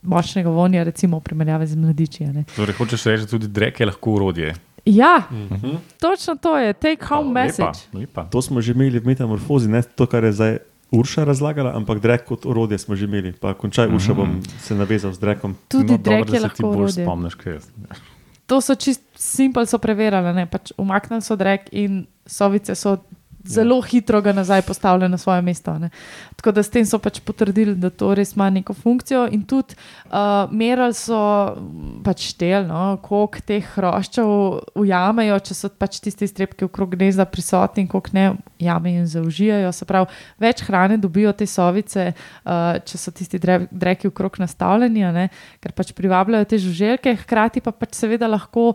močnega vonja, recimo v primerjavi z mladiči. a ne. Torej, hočeš reči, da tudi drek je lahko urodje. Ja, Mhm. točno to je, take home Lepa, message. lepa. To smo že imeli v metamorfozi, ne to, kar je zdaj Urša razlagala, ampak drek kot orodje smo že imeli. Pa končaj, Urša bom se navezal z drekom. Tudi no, drek dobro, je da se ti lahko bolj orodje. spomniš, kaj jaz. To so čist simpel, so preverjali. ne, Pač umaknili so drek in sovice so zelo hitro ga nazaj postavlja na svoje mesto. Ne. Tako da s tem so pač potrdili, da to res ima neko funkcijo. In tudi uh, merali so m, pač štel, no, koliko teh hroščev ujamejo, če so pač tisti strepki okrog gnezda prisotni, koliko ne jamejo in zaužijajo. Se pravi, več hrane dobijo te sovice, uh, če so tisti dre- dreki okrog nastavljeni, ne, ker pač privabljajo te žuželke, hkrati pa pač seveda lahko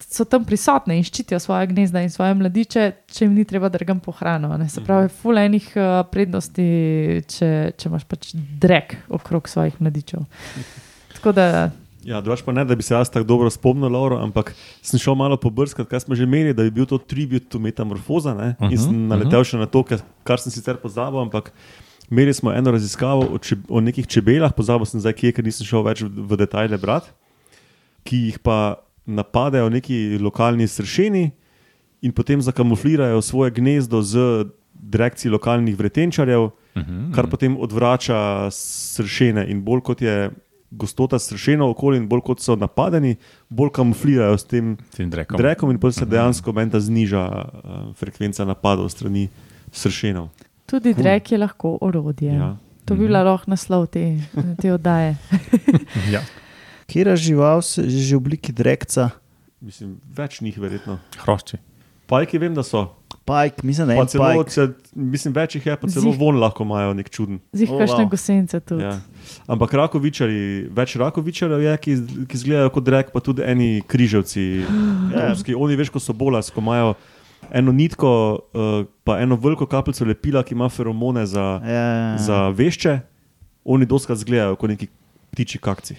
so tam prisotne in ščitijo svoje gnezda in svoje mladiče, če jim ni treba drgam po hrano. a Ne. Se pravi, ful enih uh, prednosti, če, če imaš pač drek okrog svojih mladičev. Tako da Ja, drugač pa ne, da bi se jaz tako dobro spomnil, Lauro, ampak sem šel malo pobrskati, kaj smo že imeli, da bi bil to tribut to metamorfoza. Ne? Uh -huh, in sem naletel še na to, kar, kar sem sicer pozabil, ampak imeli smo eno raziskavo o, če, o nekih čebelah, pozabil sem zdaj kje, ker nisem šel več v, v detajle brati, ki jih pa napadejo neki lokalni sršeni in potem zakamuflirajo svoje gnezdo z direkcijo lokalnih vretenčarjev, uh -huh, kar potem odvrača sršene in bolj kot je gostota sršenov okoli in bolj kot so napadeni, bolj kamuflirajo s tem Tem drekom. drekom in potem se dejansko meni ta zniža uh, frekvenca napadov strani sršenov. tudi drek je lahko orodje. Ja. To bi bila lahko naslov te, te oddaje. Ja. Kera žival se je že v obliki drekca? Mislim, več njih verjetno. Hrošči. Pajki vem, da so. Pajk, mislim, da je celo, pajk. če, mislim, več jih je, pa celo Zih- von lahko imajo nek čuden. Zih O, kakšne wow. gosence tudi. Ja. Ampak rakovičari, več rakovičarjev je, ki, ki izgledajo kot drek, pa tudi eni križevci. Ja. Romski. Oni veš, ko so bolas, ko imajo eno nitko, uh, pa eno veliko kapljico lepila, ki ima feromone za, Ja, ja, ja. za vešče, oni doskrat izgledajo kot neki ptiči kakci.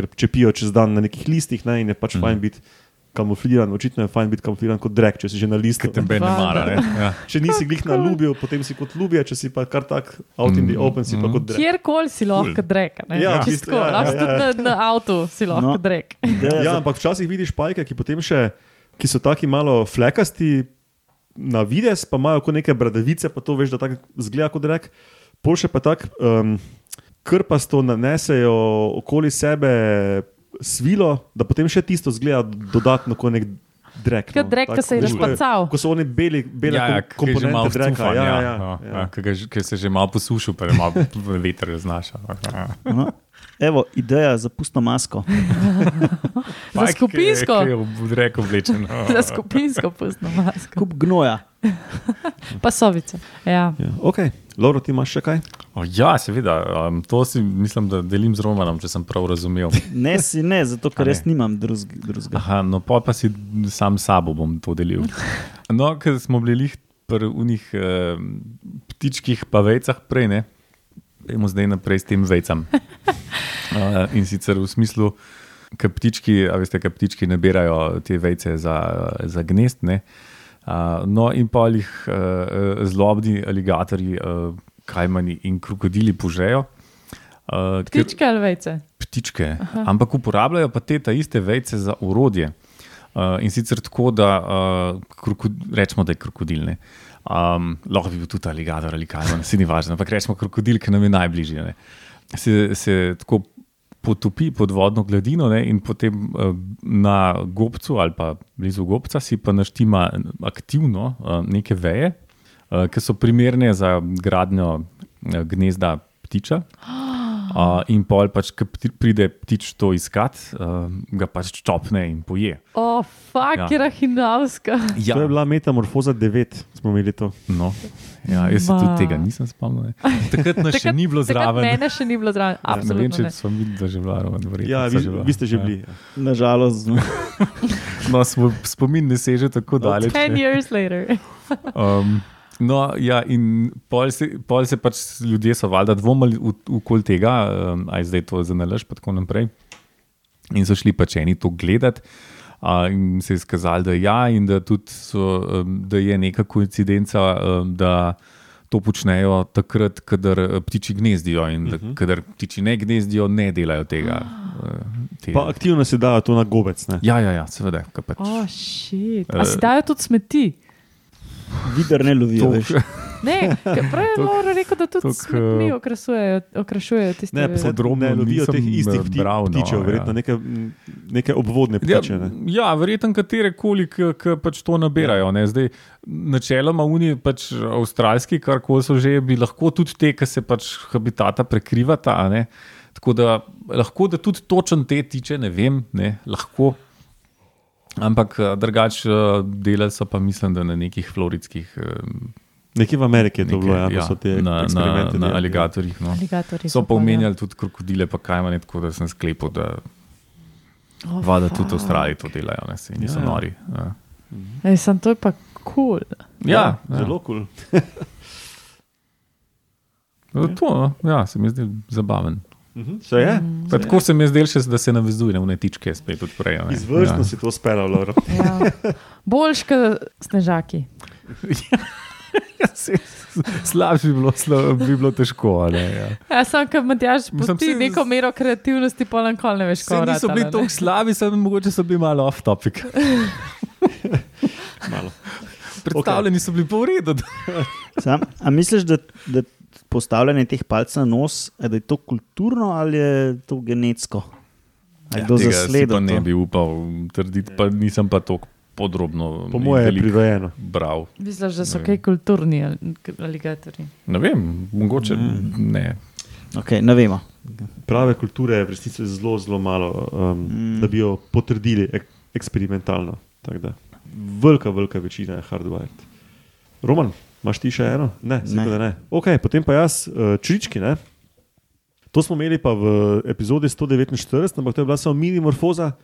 Ker čepijo čez dan na nekih listih ne, in je pač mm. fajn biti kamufliran. Očitno je fajn biti kamufliran kot drek, če si že na listu. Tebe ne mara. Ne? Ja. Če nisi glih na ljubil, potem si kot ljubje, če si pa kar tak out in the open, si pa kot drek. Kjerkoli si lahko drek. ne. Ja, Čisto ja, lahko ja, tudi ja. na, na avtu si lahko No. drek. Ja, ampak včasih vidiš pajke, ki potem še, ki so taki malo flekasti na vides, pa imajo kot neke bradavice, pa to veš, da tako zgleda kot rek. Pol še pa tako um, krpasto nanesejo okoli sebe svilo, da potem še tisto zgleda dodatno kot nek drek. Kot drek, ki se je razpacal. Ko so oni beli, bele Ja, ja, je komponente dreka. vcufan, Ja, ja, ja, ja, ja, ja. ki ga že- Ki se je že malo posušil, pa je malo veter znaša. No. Evo, ideja za pustno masko. Za skupinsko. Ki je v reku vlečen. Za skupinsko pustno masko. Kup gnoja. Pasovica. Ja. Ja. Ok, Lauro, ti imaš še kaj? O, ja, seveda. Um, to si mislim, da delim z Romanom, če sem prav razumel. Ne si ne, zato ker res nimam drug- drugega. Aha, no, pol pa si sam sabo bom to delil. No, ker smo bili lih pri unih eh, ptičkih pa vejcah prej, ne? Dajmo zdaj naprej s tem vejcam. Uh, in sicer v smislu, ker ptički, a veste, ker ptički nabirajo te vejce za, za gnezd. ne. Uh, no, in pa jih uh, zlobni aligatorji, uh, kajmani in krokodili požejo. Uh, Ptičke ali vejce? ptičke, Aha. ampak uporabljajo pa te ta iste vejce za urodje. Uh, in sicer tako, da uh, krokod, rečemo, da je krokodil. Ne? Um, lahko bi bil tudi aligator ali kaj, no, se ni važno, ampak rečemo krokodil, ki nam je najbližji. ne. Se, se tako potopi pod vodno gladino ne, in potem uh, na gobcu ali pa blizu gobca si pa naštima aktivno uh, neke veje, uh, ki so primerne za gradnjo gnezda ptiča. Uh, in pol, pač, pti- pride ptič to iskat, uh, ga pač čopne in poje. O, fak, Ja. ja. je rahinavska. Ja, To je bila metamorfoza 9, smo imeli to. no. ja jaz se tudi tega nisem spomnil. ne. Takrat nas še ni bilo Takrat zraven. Mene še ni bilo zraven. Ja, ne vem, Absolutno če ne. smo bila. verjetno Ja, vi, bila. vi ste že Ja. bili. Nažalost, No, spomin ne seže tako daleč. Ten ne. years later. Um, no, ja, in pol se, pol se pač ljudje so valjda dvomili okoli tega, um, aj zdaj to za nalaž, pa tako naprej. In so šli pač eni to gledati. Uh, in se je izkazalo, da, ja, in da, so, um, da je neka koincidenca, um, da to počnejo takrat, kadar ptiči gnezdijo. In da, uh -huh. kadar ptiči ne gnezdijo, ne delajo tega. Uh, te, Pa aktivno se dajo to na gobec. Ne? ja, ja, ja, seveda. Pač, O, šit. Eh. A si dajo tudi smeti? Vidar ne lovijo. Veš. Ne, prej je Laura rekel, da tudi smrtni eh, okrašujejo, okrašujejo tiste Ne, pa se Podrobno ne lovijo teh istih eh, pti, no, ptičev, ja. verjetno neke, neke obvodne Ja, ptiče. ne. ja verjetno katere koli, ki pač to nabirajo. Ne? Zdaj, načeloma, unije, pač avstralski, kar koli so že, bi lahko tudi te, ki se pač habitata prekrivata. a ne. Tako da lahko da tudi točen te tiče, ne vem, ne, lahko. Ampak drugače delali so pa mislim, da na nekih floridskih. eh, Nekje v Ameriki je to neke- bilo, ja, pa so te na, na, na delali. aligatorjih. No. aligatorji. So pa ja. omenjali tudi krokodile, pa kaj manj, tako da sem sklepal, da Oh, vada tudi fuck. v Avstraliji to delajo, ne, se niso Ja, ja. nori. Ja, Ej, sem to pa kul. Cool. ja, Zelo kul. ja. To no, ja, se mi zdi zabaven. Se je? Pa tako se mi je zdelo, še, da se navezuje na unetičke, spet odprejo. Izvrstno Ja. si to speljal, Laura. Ja. Boljš kot snežaki. Ja, se- Slabše bi bilo, slab, bi bilo težko. a Ne, ja. Ja, sem kot Mislim, pusti se- neko mero kreativnosti, pa lankol ne veš, Se kako niso bili tako slabi, samo mogoče so bili malo off topic. Malo. Predstavljeni okay. so bili v redu. Sam, a misliš, da, da postavljanje teh palcev na nos, da je to kulturno ali je to genetsko? A je kdo Ja, zasledil? pa ne to? bi upal trditi, pa nisem pa tako podrobno Po in moje je prirojeno. bral. Misliš, da so kaj kulturni ali- aligatorji? Ne vem, mogoče Mm. ne. Okay, ne vemo. Prave kulture je v resnici zelo, zelo malo, um, Mm. da bi jo potrdili ek eksperimentalno. Velika, velika večina je hardwired. Roman, imaš ti še eno? Ne, Ne. ne. ne. Okay, potem pa jaz, uh, črički. Ne? To smo imeli pa v epizodi 149, ampak to je bila samo minimorfoza.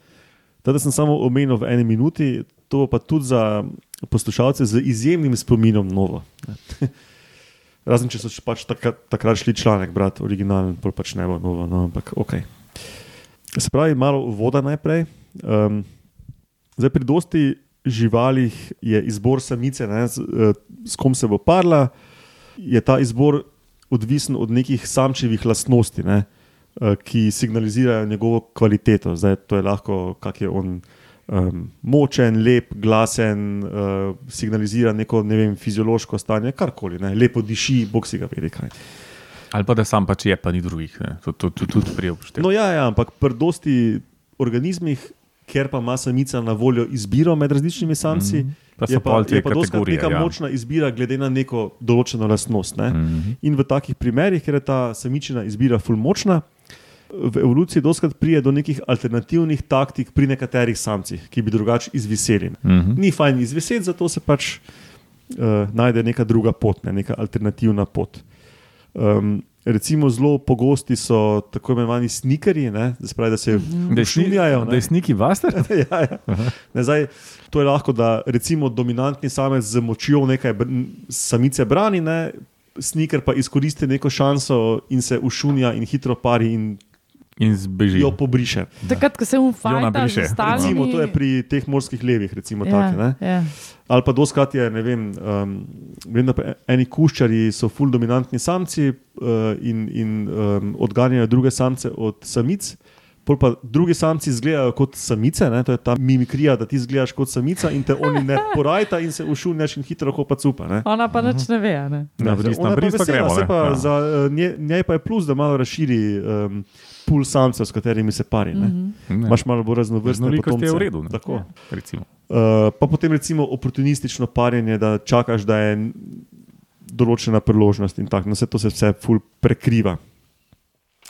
Teda sem samo omenil v eni minuti, to pa tudi za poslušalce z izjemnim spominom novo. Razen če so pač takrat, takrat šli članek brati, originalen, pač ne bo novo, no, ampak ok. Se pravi, malo voda najprej. Um, zdaj, pri dosti živalih je izbor samice, ne, s, eh, s kom se bo parla, je ta izbor odvisen od nekih samčevih lastnosti, ne, eh, ki signalizirajo njegovo kvaliteto. Zdaj, to je lahko, kak je on. Um, močen, lep, glasen, uh, signalizira neko ne vem, fiziološko stanje, karkoli, ne, lepo diši, bog si ga vedi kaj. Ali pa da sam pač je, pa ni drugih. To, tudi prej upoštevati. No, ja, ja, ampak pri dosti organizmih, ker pa ima samica na voljo izbiro med različnimi samci, mm -hmm. Pa je pa, je pa kategorije. neka ja. močna izbira glede na neko določeno lastnost. Ne? Mhm. In v takih primerih, ker je ta samičina izbira ful močna, v evoluciji doskrat pride do nekih alternativnih taktik pri nekaterih samcih, ki bi drugače izviseli. Mhm. Ni fajn izviseti, zato se pač uh, najde neka druga pot, ne, neka alternativna pot. Um, recimo, zelo pogosti so tako imenovani snikerji, ne, da se pravi, da se šumijajo. Da je sniki vaster? ja, ja. Ne, zdaj, to je lahko, da recimo dominantni samec z močjo nekaj samice brani, ne, sniker pa izkoristi neko šanso in se ušunja in hitro pari in In zbeži. jo pobriše. Takrat, ko se um fajta z briše. ostalimi. Recimo, to je pri teh morskih levih, recimo ja, take, ne. ja. Ali pa doskrat je, ne vem, um, vem, da eni kuščari so ful dominantni samci uh, in, in um, odganjajo druge samce od samic. Pol pa drugi samci izgledajo kot samice, ne? to je ta mimikrija, da ti izgledaš kot samica in te oni ne porajta in se ušunjaš in hitro hopa cupa. Ne? Ona pa nič ne ve. a Ne? Na Ne, bris, ona na je pa bris pa vesela, gremo. saj ne. Pa Ja. za uh, nje, njej pa je plus, da malo razširi um, pul samcev, s katerimi se pari. Ne? Mhm. Ne. Imaš malo bolj raznovrstne Raznolikost je v redu. ne. Tako. Ja. Recimo. Uh, pa potem recimo oportunistično parjenje, da čakaš, da je določena priložnost in tako. No, vse to se vse ful prekriva.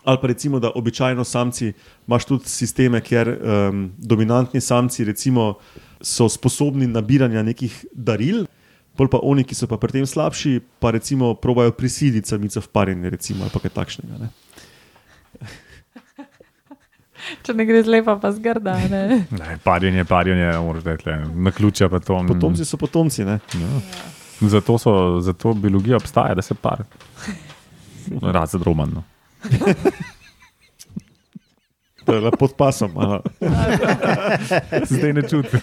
Ali pa recimo, da običajno samci imaš tudi sisteme, kjer um, dominantni samci recimo, so sposobni nabiranja nekih daril, bolj pa oni, ki so pa pri tem slabši, pa recimo probajo prisiliti samico v parjenje, recimo, ali pa kaj takšnega. Ne? Če ne gre zlepa, pa zgrda. Ne? Ne, parjenje, parjenje, moraš reči, na ključe pa to. mm, Potomci so potomci. Ne? Ja. Zato, so, zato biologija obstaja, da se par. Razen roman. No. Pod pasom. Zdaj ne čutim.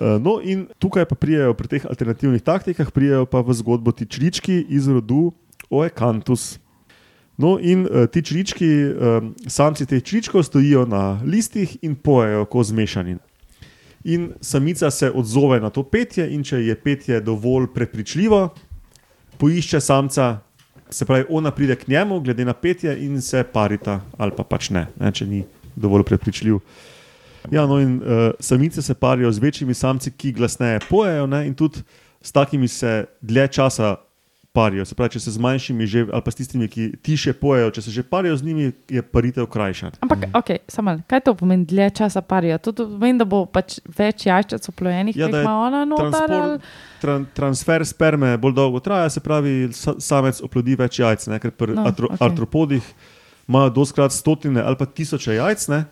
No, in tukaj pa prijajo pri teh alternativnih taktikah, prijajo pa v zgodbo ti črički iz rodu Oekantus. No, in uh, ti črički, um, samci teh čričkov stojijo na listih in pojejo kot zmešani. in samica se odzove na to petje, in če je petje dovolj prepričljivo, poišče samca, se pravi, ona pride k njemu, glede na petje, in se parita, ali pa pač ne, ne če ni dovolj prepričljiv. Ja, no, in uh, samice se parijo z večjimi samci, ki glasneje pojejo, ne, in tudi s takimi se dlje časa parijo. Se pravi, če se z manjšimi, že, ali pa s tistimi, ki tiše pojejo, če se že parijo z njimi, je paritev krajša. Ampak, okay, samo, kaj to pomeni, dlje časa parijo? To, pomeni, da bo pač več jajčec oplojenih, Ja, kot ima ona noter. transport- ali- Tran, transfer sperme bolj dolgo traja, se pravi, sa, samec oplodi več jajc, ne, ker pri No, atro, okay. artropodih imajo doskrat stotine ali pa tisoče jajc ne,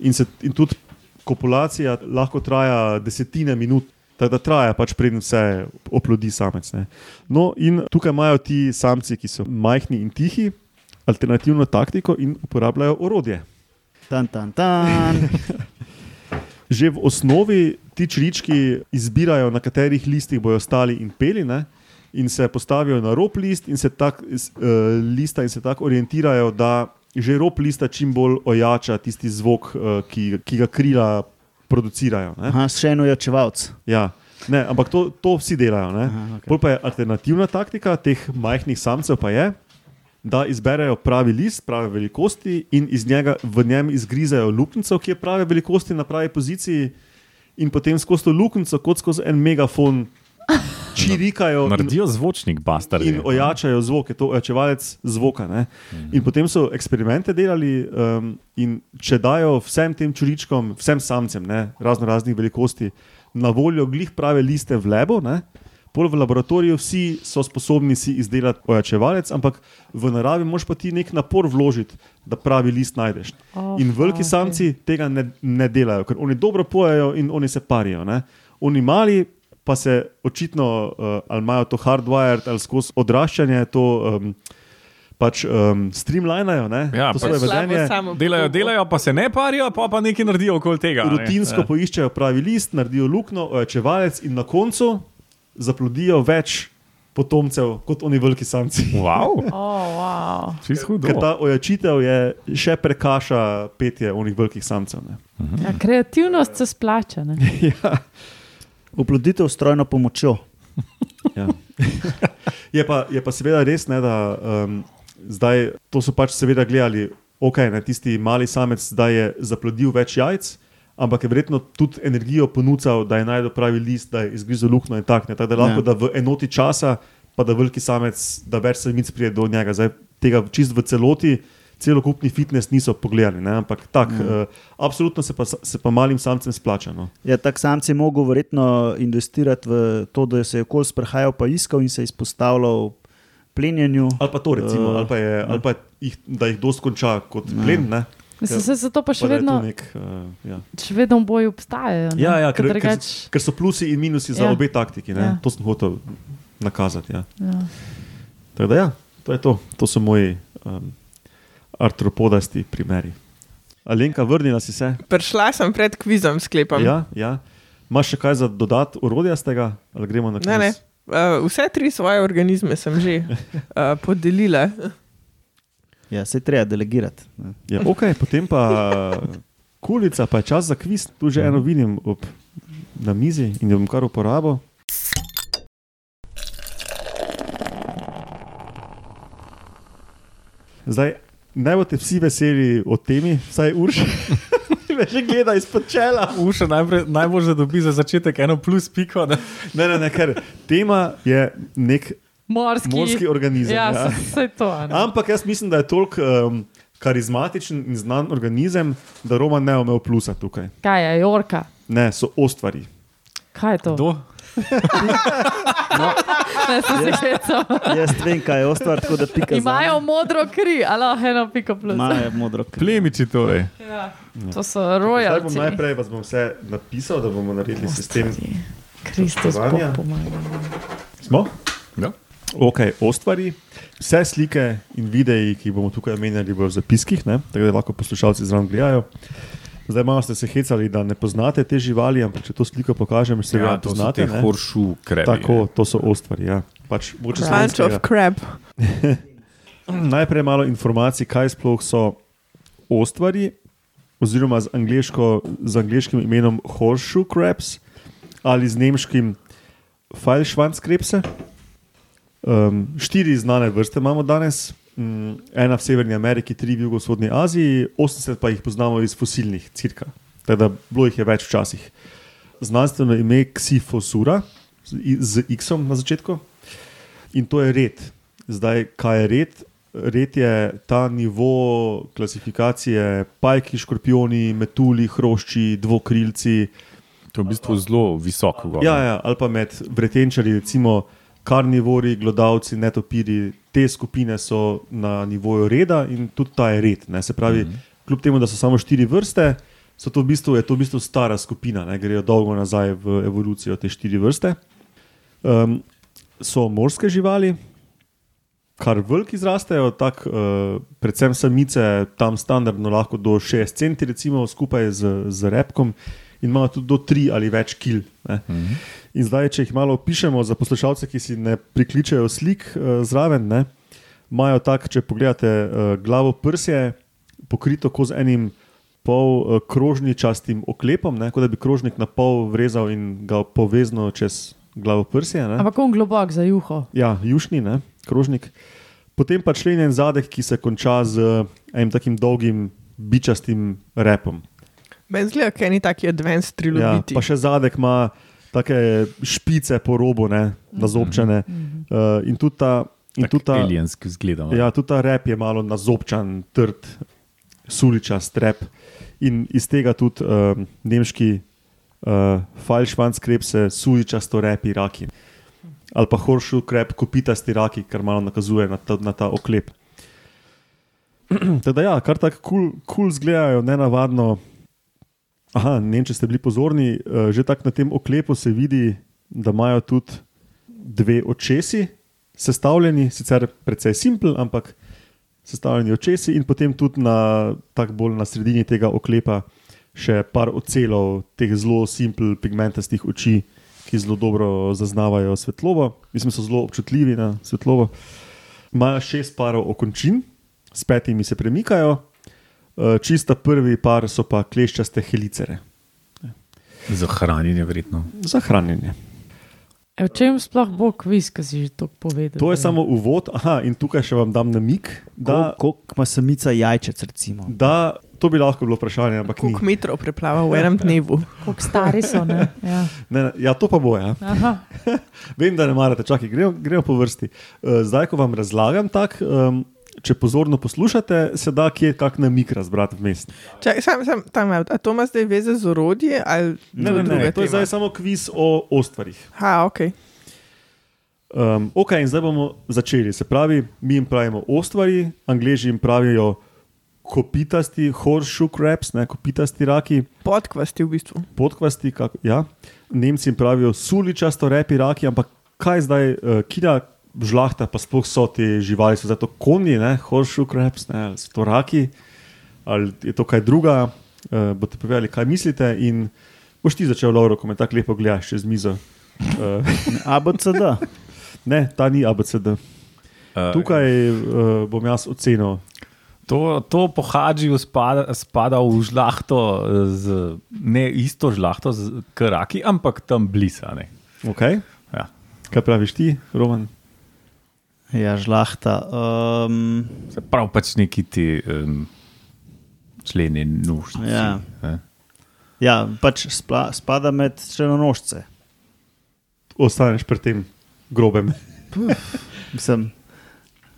in, se, in tudi kopulacija lahko traja desetine minut. Tako da traja, pač preden se oplodi samec. Ne. No, in tukaj imajo ti samci, ki so majhni in tihi, alternativno taktiko in uporabljajo orodje. Tan, tan, tan. Že v osnovi ti črički izbirajo, na katerih listih bodo stali in peli, ne? in se postavijo na rob list in se tako uh, lista in se tako orientirajo, da že rob lista čim bolj ojača tisti zvok, uh, ki, ki ga krila producirajo. Ne? Aha, še en ojačevalc. Ja. Ne, ampak to, to vsi delajo. Aha, okej. Pol pa je alternativna taktika teh majhnih samcev, pa je, da izberejo pravi list, prave velikosti in iz njega, v njem izgrizajo luknjico, ki je prave velikosti na pravi poziciji, in potem skozi to luknjico, kot skozi en megafon, čirikajo. in- Naredijo zvočnik, bastardi. In ojačajo zvok, je to ojačevalec zvoka. Ne? In potem so eksperimente delali, um, in če dajo vsem tem čuričkom, vsem samcem, ne, razno raznih velikosti, na voljo glih prave liste v lebo, ne, pol v laboratoriju vsi so sposobni si izdelati ojačevalec, ampak v naravi moš pa ti nek napor vložiti, da pravi list najdeš. Oh, In veliki okej. samci tega ne, ne delajo, ker oni dobro pojejo in oni se parijo. Ne? Oni mali pa se očitno, uh, ali imajo to hardwired ali skozi odraščanje, to um, pač um, streamlinajo, ne? Ja, to pač svoje vedenje. Delajo, delajo, pa se ne parijo, pa pa nekaj naredijo okoli tega. ne. Rutinsko Ja. poiščejo pravi list, naredijo luknjo, ojačevalec in na koncu zaplodijo več potomcev kot oni veliki samci. Wow, Oh, wow. Ker ta ojačitev je še prekaša petje onih velikih samcev. Ne? Ja, kreativnost se splača. Ne? ja. Oploditev s strojno pomočjo. Ja. je, pa, je pa seveda res, ne, da um, zdaj to so pač seveda gledali, ok, ne, tisti mali samec zdaj je zaplodil več jajc, ampak je verjetno tudi energijo ponudil, da je najdel pravi list, da je izgrizel luknjo in tako naprej. Tako da lahko Ja. da v enoti časa, pa da veliki samec, da več samic pride do njega. Zdaj tega čist v celoti. Celokupni fitness niso pogledali, ne? ampak tako, Ja. uh, absolutno se pa, se pa malim samcem splača. No. Ja, tak samci mogo verjetno investirati v to, da se je okol sprehajal, pa iskal in se izpostavljal plenjenju. Ali pa to, recimo, Eh, ali pa, je, ali pa jih, da jih dosti konča kot plen. Ne? Mislim, se zato pa še Pa je vedno, Nek, uh, ja. še vedno boji obstajajo. ne. Ja, ja, ker, ker, drugač- ker so plusi in minusi za Ja. obe taktiki. Ja. Ja. To sem hotel nakazati. Ja. Ja. Tako da, ja, to je to. To so moji um, artropodasti primeri. Alenka, vrnila si se. Prišla sem pred kvizom, sklepam. Ja, ja. Imaš še kaj za dodati, urodja z tega, ali gremo na kviz? Ne, ne. Uh, vse tri svoje organizme sem že uh, podelila. Ja, se treba delegirati. ne. Ja, ok, potem pa kulica, pa je čas za kviz. Tu že eno vidim ob, na mizi in jo bom kar uporabil. Zdaj, naj boste vsi veseli o temi, vsaj urš. Me že gleda izpod čela. Uša najprej, najbolj dobi za začetek eno plus piko. Ne? Ne, ne, ne, ker tema je nek Morski, morski organizem. Ja, ja. vse to. a ne. Ampak jaz mislim, da je toliko um, karizmatičen in znan organizem, da Roman ne omel plusa tukaj. Kaj je, Jorka? Ne, so ostvari. Kaj je to? Do? Ne, se hecam. Jaz vem, kaj je ostvar, tako da pika. Imajo modro kri, ali eno piko plus. Imajo modro kri. Plemiči torej. Ja. To so Zdaj bom rojalci. najprej vas bom vse napisal, da bomo naredili sistem. Kristus, Bog Spoštovanja. pomaga. Smo? Ja. Ok, ostvari. Vse slike in videi, ki jih bomo tukaj omenjali, bodo v zapiskih, ne? tako da lahko poslušalci zraven gledajo. Zdaj malo ste se hecali, da ne poznate te živali, ampak če to sliko pokažem, se Ja, ga to so poznate. te ne? horšu krepi. Tako, to so ostvari. Ja. Pač, slovenskega. of crab. Najprej malo informacij, kaj sploh so ostvari. oziroma z, angleško, z angliškim imenom horseshoe crabs ali z nemškim Feilschwanzkrebse. Um, štiri znane vrste imamo danes, um, ena v Severni Ameriki, tri v jugovzhodni Aziji, 80 pa jih poznamo iz fosilnih, cirka. Teda bilo jih je več včasih. Znanstveno ime Xifosura z, z X-om na začetku in to je red. Zdaj, kaj je red? Red je ta nivo klasifikacije, pajki, škorpioni, metuli, hrošči, dvokrilci. To je v bistvu zelo visoko. Gor. Ja, ja, ali pa med vretenčari, recimo karnivori, glodavci, netopiri, te skupine so na nivoju reda in tudi ta je red. Ne? Se pravi, mm -hmm. kljub temu, da so samo štiri vrste, to v bistvu, je to v bistvu stara skupina, ne? grejo dolgo nazaj v evolucijo te štiri vrste. Um, so morske živali, kar veliki zrastejo, tak, uh, predvsem samice, tam standardno lahko do 6 cm, recimo skupaj z, z repkom. In imajo tudi do 3 ali več kil. Uh -huh. In zdaj, če jih malo opišemo za poslušalce, ki si ne prikličejo slik uh, zraven, ne, imajo tako, če pogledate uh, glavo prsje, pokrito z enim pol uh, krožničastim oklepom, ne, kot da bi krožnik na pol vrezal in ga povezal čez glavo prsje. Ne. Ampak on globok za juho. Ja, jušni, ne, krožnik. Potem pa členjen zadek, ki se konča z enim takim dolgim, bičastim repom. Meni zgleda, da je neki taki advanced Ja, trilogij. pa še zadek ima take špice po robu, ne, nazobčene. Uh, in tudi ta, in tudi ta, Alienski zgled. ja, tudi ta rep je malo nazobčan, trd, suličast rep. In iz tega tudi uh, nemški uh, falšvanskrebse, suličasto repi raki. Ali pa horšu krep, kopitasti raki, kar malo nakazuje na ta, na ta oklep. Teda ja, kar tako kul cool, cool zgledajo, ne navadno. Aha, ne vem, če ste bili pozorni, eh, že tako na tem oklepu se vidi, da imajo tudi dve očesi, sestavljeni, sicer precej simpel, ampak sestavljeni očesi, in potem tudi na, tako bolj na sredini tega oklepa še par ocelov teh zelo simpel pigmentastih oči, ki zelo dobro zaznavajo svetlobo, mislim, so zelo občutljivi na svetlobo. Imajo šest parov okončin, s petimi se premikajo. Eh, Čista prvi par so pa kleščaste helicere Za hranjenje, verjetno. za hranjenje. E, v čem sploh bo kviz, ki si že to povedal? To je samo uvod, aha, in tukaj še vam dam namig, da, Koliko ima samica jajčec, recimo? da to bi lahko bilo vprašanje, ampak ni. Koliko metrov preplava v enem dnevu? Koliko stari so. Ne? Ja. Ne, ne, ja, to pa bo. Ja. Aha. Vem, da ne marate, čakaj, gremo, gremo po vrsti. Eh, Zdaj, ko vam razlagam tako. Um, Če pozorno poslušate, se da kje kak namik razbrati vmes. Čakaj, sam, sam, tam, a to ima zdaj veze z orodje? Ali Ne, ne, ne, to je zdaj samo kviz o ostvarih. Ha, ok. Um, ok, in zdaj bomo začeli. Se pravi, mi jim pravimo ostvari, angliži jim pravijo kopitasti, horseshoe crabs, ne kopitasti raki, Podkvasti v bistvu. podkvasti. Kak, ja. Nemci jim pravijo suličasto repi raki, ampak kaj zdaj, uh, kida žlahta, pa sploh so te živali, so zato konji, ne, horseshoe crabs, ne, ali so to raki, ali je to kaj druga. Uh, boste povedali, kaj mislite. In boš ti začel, Lauro, ko me tako lepo gledaš čez mizo. Uh, ABCD. ne, ta ni ABCD. Uh, Tukaj uh, bom jaz ocenil. To, to po Hadžiju spada, spada v žlahto, z, ne isto žlahto, z kraki, ampak tam blisane. Okay. Ja. Kaj praviš ti, Roman? Ja, žlahta. Um, Se pravi, pač neki ti um, členi nužni. Ja. ja, pač spla, spada med črnonožce. Ostaneš pri tem grobem. Mislim,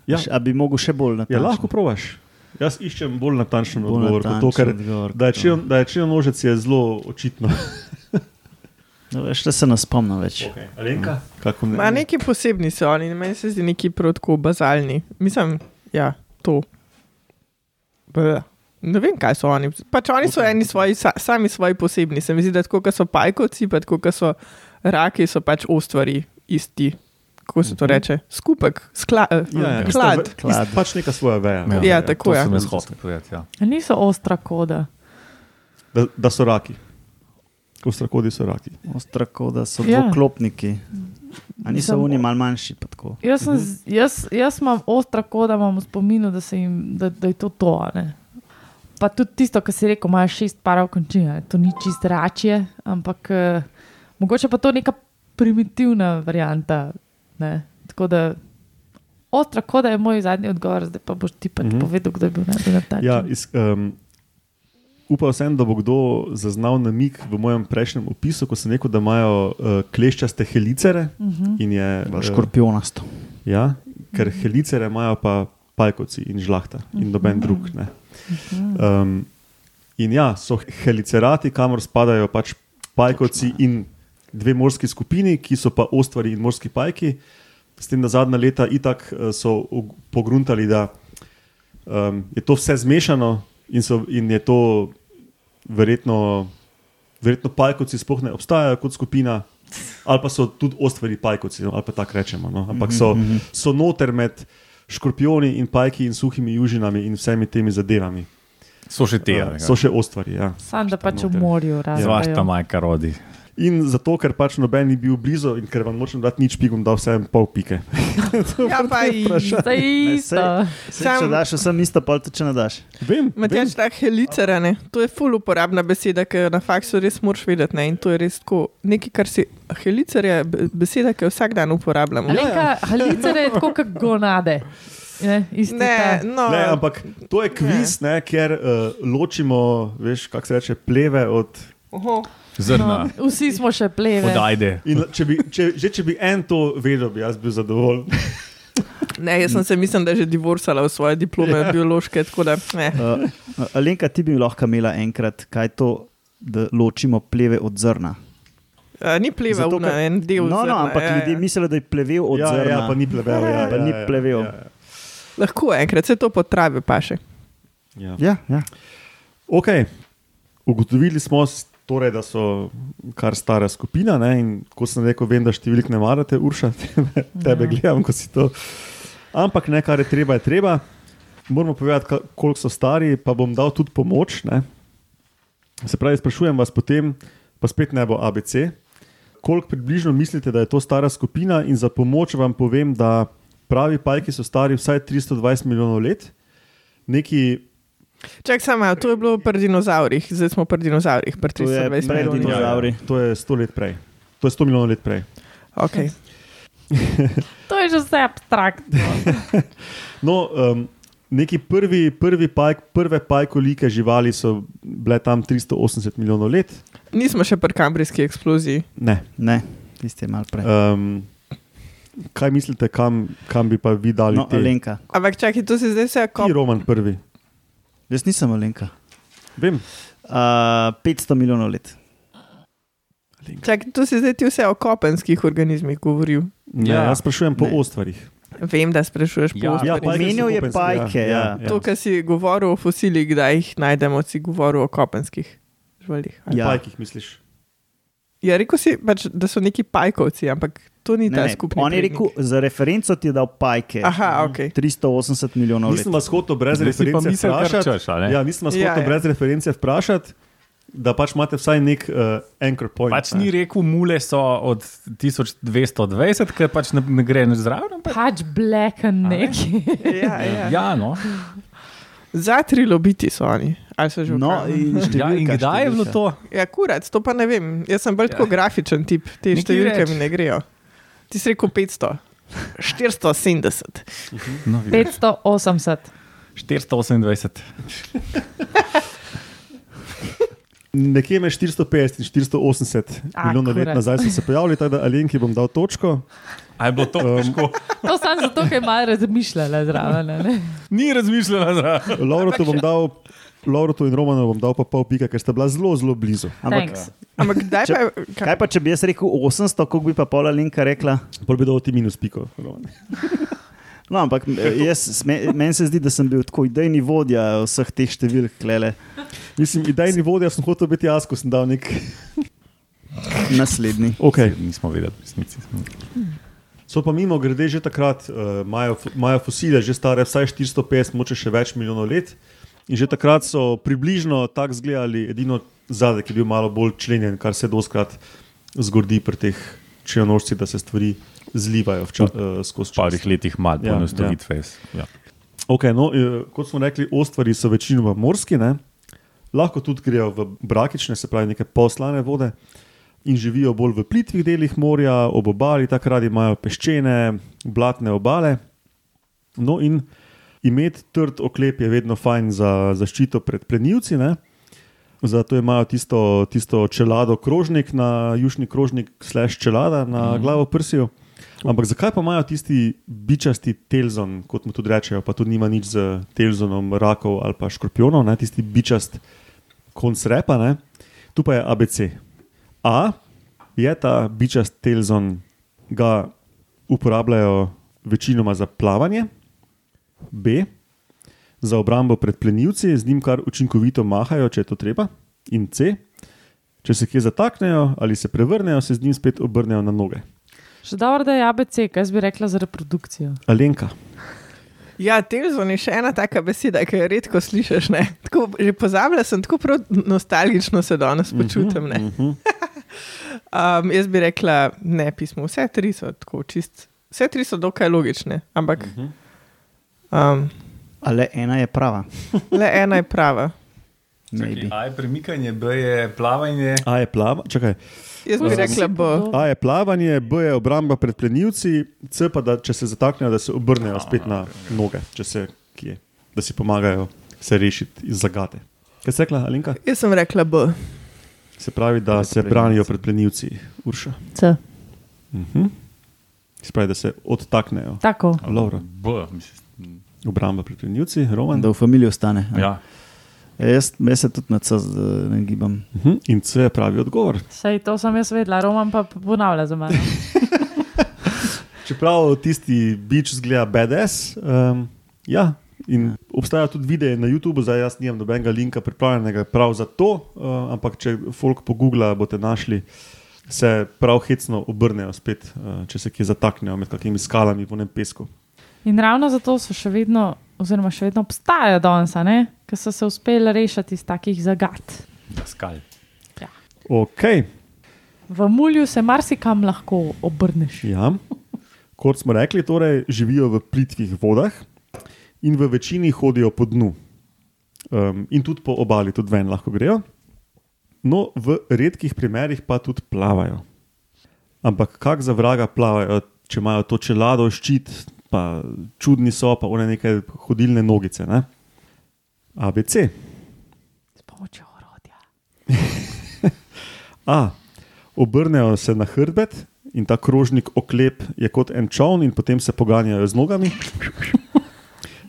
Ja. A bi mogel še bolj na Ja, lahko probaš. Jaz iščem bolj natančen Bolj odgovor. kot To, ker, odgovor, da je črnonožec je zelo očitno. No, veš, da se ne spomnim več. Okay. Alenka? Kako Ma neki posebni so oni, meni se zdi neki prav tako bazalni. Mislim, ja, to. Bleh. Ne vem, kaj so oni. Pač oni so eni svoji, sa, sami svoji posebni. Se mi zdi, da tako, kot so pajkovci, pa tako, kot so raki, so pač ostvari isti. Kako se to reče? Skupek, skla, uh, Ja, ja. klad. Ista, ista, pač neka svoja veja. no. Ja, tako to je. Ja. Niso ostra koda. Da, da so raki. Ostrakodi so raki. Ostrako, da so Ja. ja. dvoklopniki. A niso oni mal manjši? pa tako? Jaz, sem, z- jaz, jaz imam ostra koda, imam v spominu, da, se jim, da, da je to to. a ne. pa tudi tisto, kar si rekel, imaš šest parov končin, a ne. to ni čist račje, ampak uh, mogoče pa to neka primitivna varianta. Ne? Tako da, ostra koda je moj zadnji odgovor, zdaj pa boš ti pač mm Mhm. -hmm. povedal, kdo je bil najbolj na ta Ja, iz, um, upal sem, da bo kdo zaznal namig v mojem prejšnjem opisu, ko sem rekel, da imajo uh, kleščaste helicere. Uh -huh. in Je, eh, Škorpionasto. ja, ker helicere imajo pa pajkovci in žlahta in noben drug. Ne. Um, in ja, so helicerati, kamor spadajo pač pajkovci in dve morski skupini, ki so pa ostvari in morski pajki. S tem, da zadnja leta itak eh, so pogruntali, da um, je to vse zmešano in, so, in je to verjetno, verjetno pajkovci sploh ne obstajajo kot skupina. Ali pa so tudi ostvari pajkovci, no, ali pa tako rečemo. No. Ampak so, so noter med škorpioni in pajki in suhimi južinami in vsemi temi zadevami. So še te, Uh, so še ostvari. Ja. Sam da pač v morju raste. Zvašta majka rodi. In zato, ker pač noben ni bil blizu in ker vam nočem dati nič pik, bom dal vsem pol pike. Ja, pa i- Zdaj isto. Se, če Sam- daš, vsem isto, pa tudi če ne daš. Vem. Matjaž, tak helicera, ne? to je ful uporabna beseda, ki jo na faksu res moraš vedeti. Ne? In to je res tako, nekaj, kar si. Helicer je be- beseda, ki jo vsak dan uporabljamo. Alenka, halice je tako kot gonade. Ne, isti Ne, no, Ne, ampak to je kviz, ne, kjer uh, ločimo, veš, kako se reče, pleve od. Oho. Zrna, No, vsi smo še pleve. odajde. In če bi, če, že če bi en to vedel, bi jaz bil zadovoljen. Ne, jaz sem se mislim, da je že divorcala v svoje diplome ja. biološke, da ne. Uh, Alenka, ti bi lahko imela enkrat, kaj to, da ločimo pleve od zrna. A, ni pleva Zato, ker- en del. No, no, zrna, ampak ja, ljudje ja. mislijo, da je plevel od ja, zrna. ja, pa ni plevel. Ja, Pa ja, ni ja, plevel. Ja, ja. Lahko enkrat se to po travi paše. Ja. Ja, ja. Ok, ugotovili smo, torej, da so kar stara skupina. Ne? In ko sem rekel, vem, da številk ne marate, Urša, tebe, tebe gledam, ko si to. Ampak ne, kar je treba, je treba. Moramo povedati, koliko so stari, pa bom dal tudi pomoč. Ne? Se pravi, sprašujem vas potem, pa spet ne bo ABC. Koliko približno mislite, da je to stara skupina, in za pomoč vam povem, da pravi pajki so stari vsaj 320 milijonov let, neki Čak samo, to je bilo pri dinozaurih, zdaj smo pri dinozaurih, pri To je 320 pred milijonih. dinozauri. Ja, to je 100 let prej. To je 100 milijonov let prej. Okay. To je že vse abstraktno. No, um, neki prvi, prvi pajk, prve pajkolike živali so bile tam 380 milijonov let. Nismo še pri kambrijski eksploziji. Ne. Ne, tisti je mal prej. Um, kaj mislite, kam, kam bi pa vi dali No, te? Alenka. Ampak čakaj, to se zdaj vse kop. je Roman prvi? Jaz nisem Alenka. Vem. Uh, 500 milijonov let. Čakaj, to si zdaj ti vse o kopenskih organizmih govoril. Ne, Ja. jaz sprašujem po Ne. ostvarih. Vem, da sprašuješ po Ja, ostvarih. Ja, Omenil je pajke, ja. To, kar si govoril o fosilih, kdaj jih najdemo, si govoril o kopenskih živalih. ali? Ja. Ja. Pajkih misliš? Ja, rekel si, pač, da so neki pajkovci, ampak to ni ta skupni. on je rekel, za referenco ti je dal pajke. Aha, ok. 380 milijonov. Nisem vas hotel brez Zdaj reference vprašati. Ja, nisem vas Ja, hotel ja. brez reference vprašati, da pač imate vsaj nek uh, anchor point. Pač ne. ni rekel, mule so od 1220, ker pač ne, ne gre nič zraven. ampak- Pač black and neki. Ja, ja. Ja, no. Za trilobiti so oni. Ali so že No, Kranju? in, ja, in številka, kdaj je bilo številka. to? Ja, kurat, to pa ne vem. Jaz sem bolj tako grafičen tip, te Nekaj številke reč. mi ne grejo. Ti si rekel 500. 470. No, vidiš. 580. 428. Nekje med 450 in 480 A, milijonov let nazaj so se pojavili, tako da Alenki bom dal točko. A je bilo to težko? To sem zato, ker je malo razmišljala zraven. a ne. Ni razmišljala zraven. Lovrotu bom dal. Lovrotu in Romanu bom dal pa pol pika, ker sta bila zelo, zelo blizu. Ampak, Thanks. Ampak kdaj pa kaj pa, če bi jaz rekel 800, koliko bi pa pola linka rekla? Pol bi dal ti minus piko. No, ampak eh, jaz, me- meni se zdi, da sem bil tako idejni vodja vseh teh številk. Klele. Mislim, idejni vodja sem hotel biti jaz, ko sem dal nek. Naslednji. Okay. Nismo vedeli, resnici. So pa mimo grede že takrat, uh, imajo fo- imajo fosile, že stare vsaj 450, moče še več milijonov let. In že takrat so približno tako izgledali, edino zadek je bil malo bolj členjen, kar se doskrat zgodi pri teh črnožcih, da se stvari zlivajo vča, uh, skozi V parih čas. letih malo Ja, poenostavitve. Ja. Okay, no, eh, kot smo rekli, ostvari so večinoma morski. Ne? lahko tudi grejo v brakične, se pravi, neke poslane vode. In živijo bolj v plitvih delih morja, ob obali, takrat imajo peščene, blatne obale. No, in imeti trd oklep je vedno fajn za zaščito pred plenilci. Ne? Zato imajo tisto, tisto čelado krožnik na južni krožnik, slash čelada na mm. glavo prsiju. Ampak zakaj pa imajo tisti bičasti telzon, kot mu tudi rečejo, pa tudi nima nič z telzonom rakov ali pa škorpionov, ne? tisti bičast konc repa, ne? tu pa je ABC. A je ta bičast telzon, ga uporabljajo večinoma za plavanje, B za obrambo pred plenilci, z njim kar učinkovito mahajo, če je to treba, in C, če se kje zataknejo ali se prevrnejo, se z njim spet obrnejo na noge. Še dobro, da je ABC, kaj bi rekla za reprodukcijo. Alenka. Ja, telzon je še ena taka beseda, ki jo redko slišiš. ne. Tako, že pozabila sem, tako prav nostalgično se danes počutim. ne. Mhm. Um, jaz bi rekla, ne pismo, vse tri so tako čist. Vse tri so dokaj logične, ampak um, Ale ena je prava. le ena je prava. Maybe. A je premikanje, B je plavanje. A je, plava, čakaj, Jaz bi rekla B. A je plavanje, B je obramba pred plenilci, C pa da če se zataknejo, da se obrnejo spet na noge, če se kje, da si pomagajo se rešiti iz zagate. Kaj si rekla, Alenka? Jaz sem rekla B. Se pravi, da Pred se branijo pred plenilci, Urša. C. Mhm. Se pravi, da se odtaknejo. Tako. Lovro. B, mislim. Obramba pred plenilci, Roman. Da v familiji ostane. a? Ja. Ja, Jaz, jaz se tudi na C ne gibam. Mhm. In C je pravi odgovor. Sej to sem jaz vedela, Roman pa ponavlja za mano. Čeprav tisti bič zgleda BDS. Um, ja. In obstaja tudi videe na YouTubu, zdaj jaz nimam nobenega linka pripravljenega prav za to, uh, ampak če folk pogugla, boste našli, se prav hecno obrnejo spet, uh, če se kje zataknejo med kakimi skalami v nem pesku. In ravno zato so še vedno, oziroma še vedno obstajajo danes, a ne? ker so se uspeli rešiti iz takih zagat. Skal. Ok, V mulju se marsikam lahko obrneš. ja. kot smo rekli, torej živijo v plitvih vodah in v večini hodijo po dnu. Um, in tudi po obali, tudi ven lahko grejo. No, v redkih primerih pa tudi plavajo. Ampak kak za vraga plavajo, če imajo to čelado, ščit, pa čudni so, pa one neke hodilne nogice. Ne? ABC. S pomočjo orodja. A. Obrnejo se na hrbet in ta krožnik oklep je kot en čovn, in potem se poganjajo z nogami.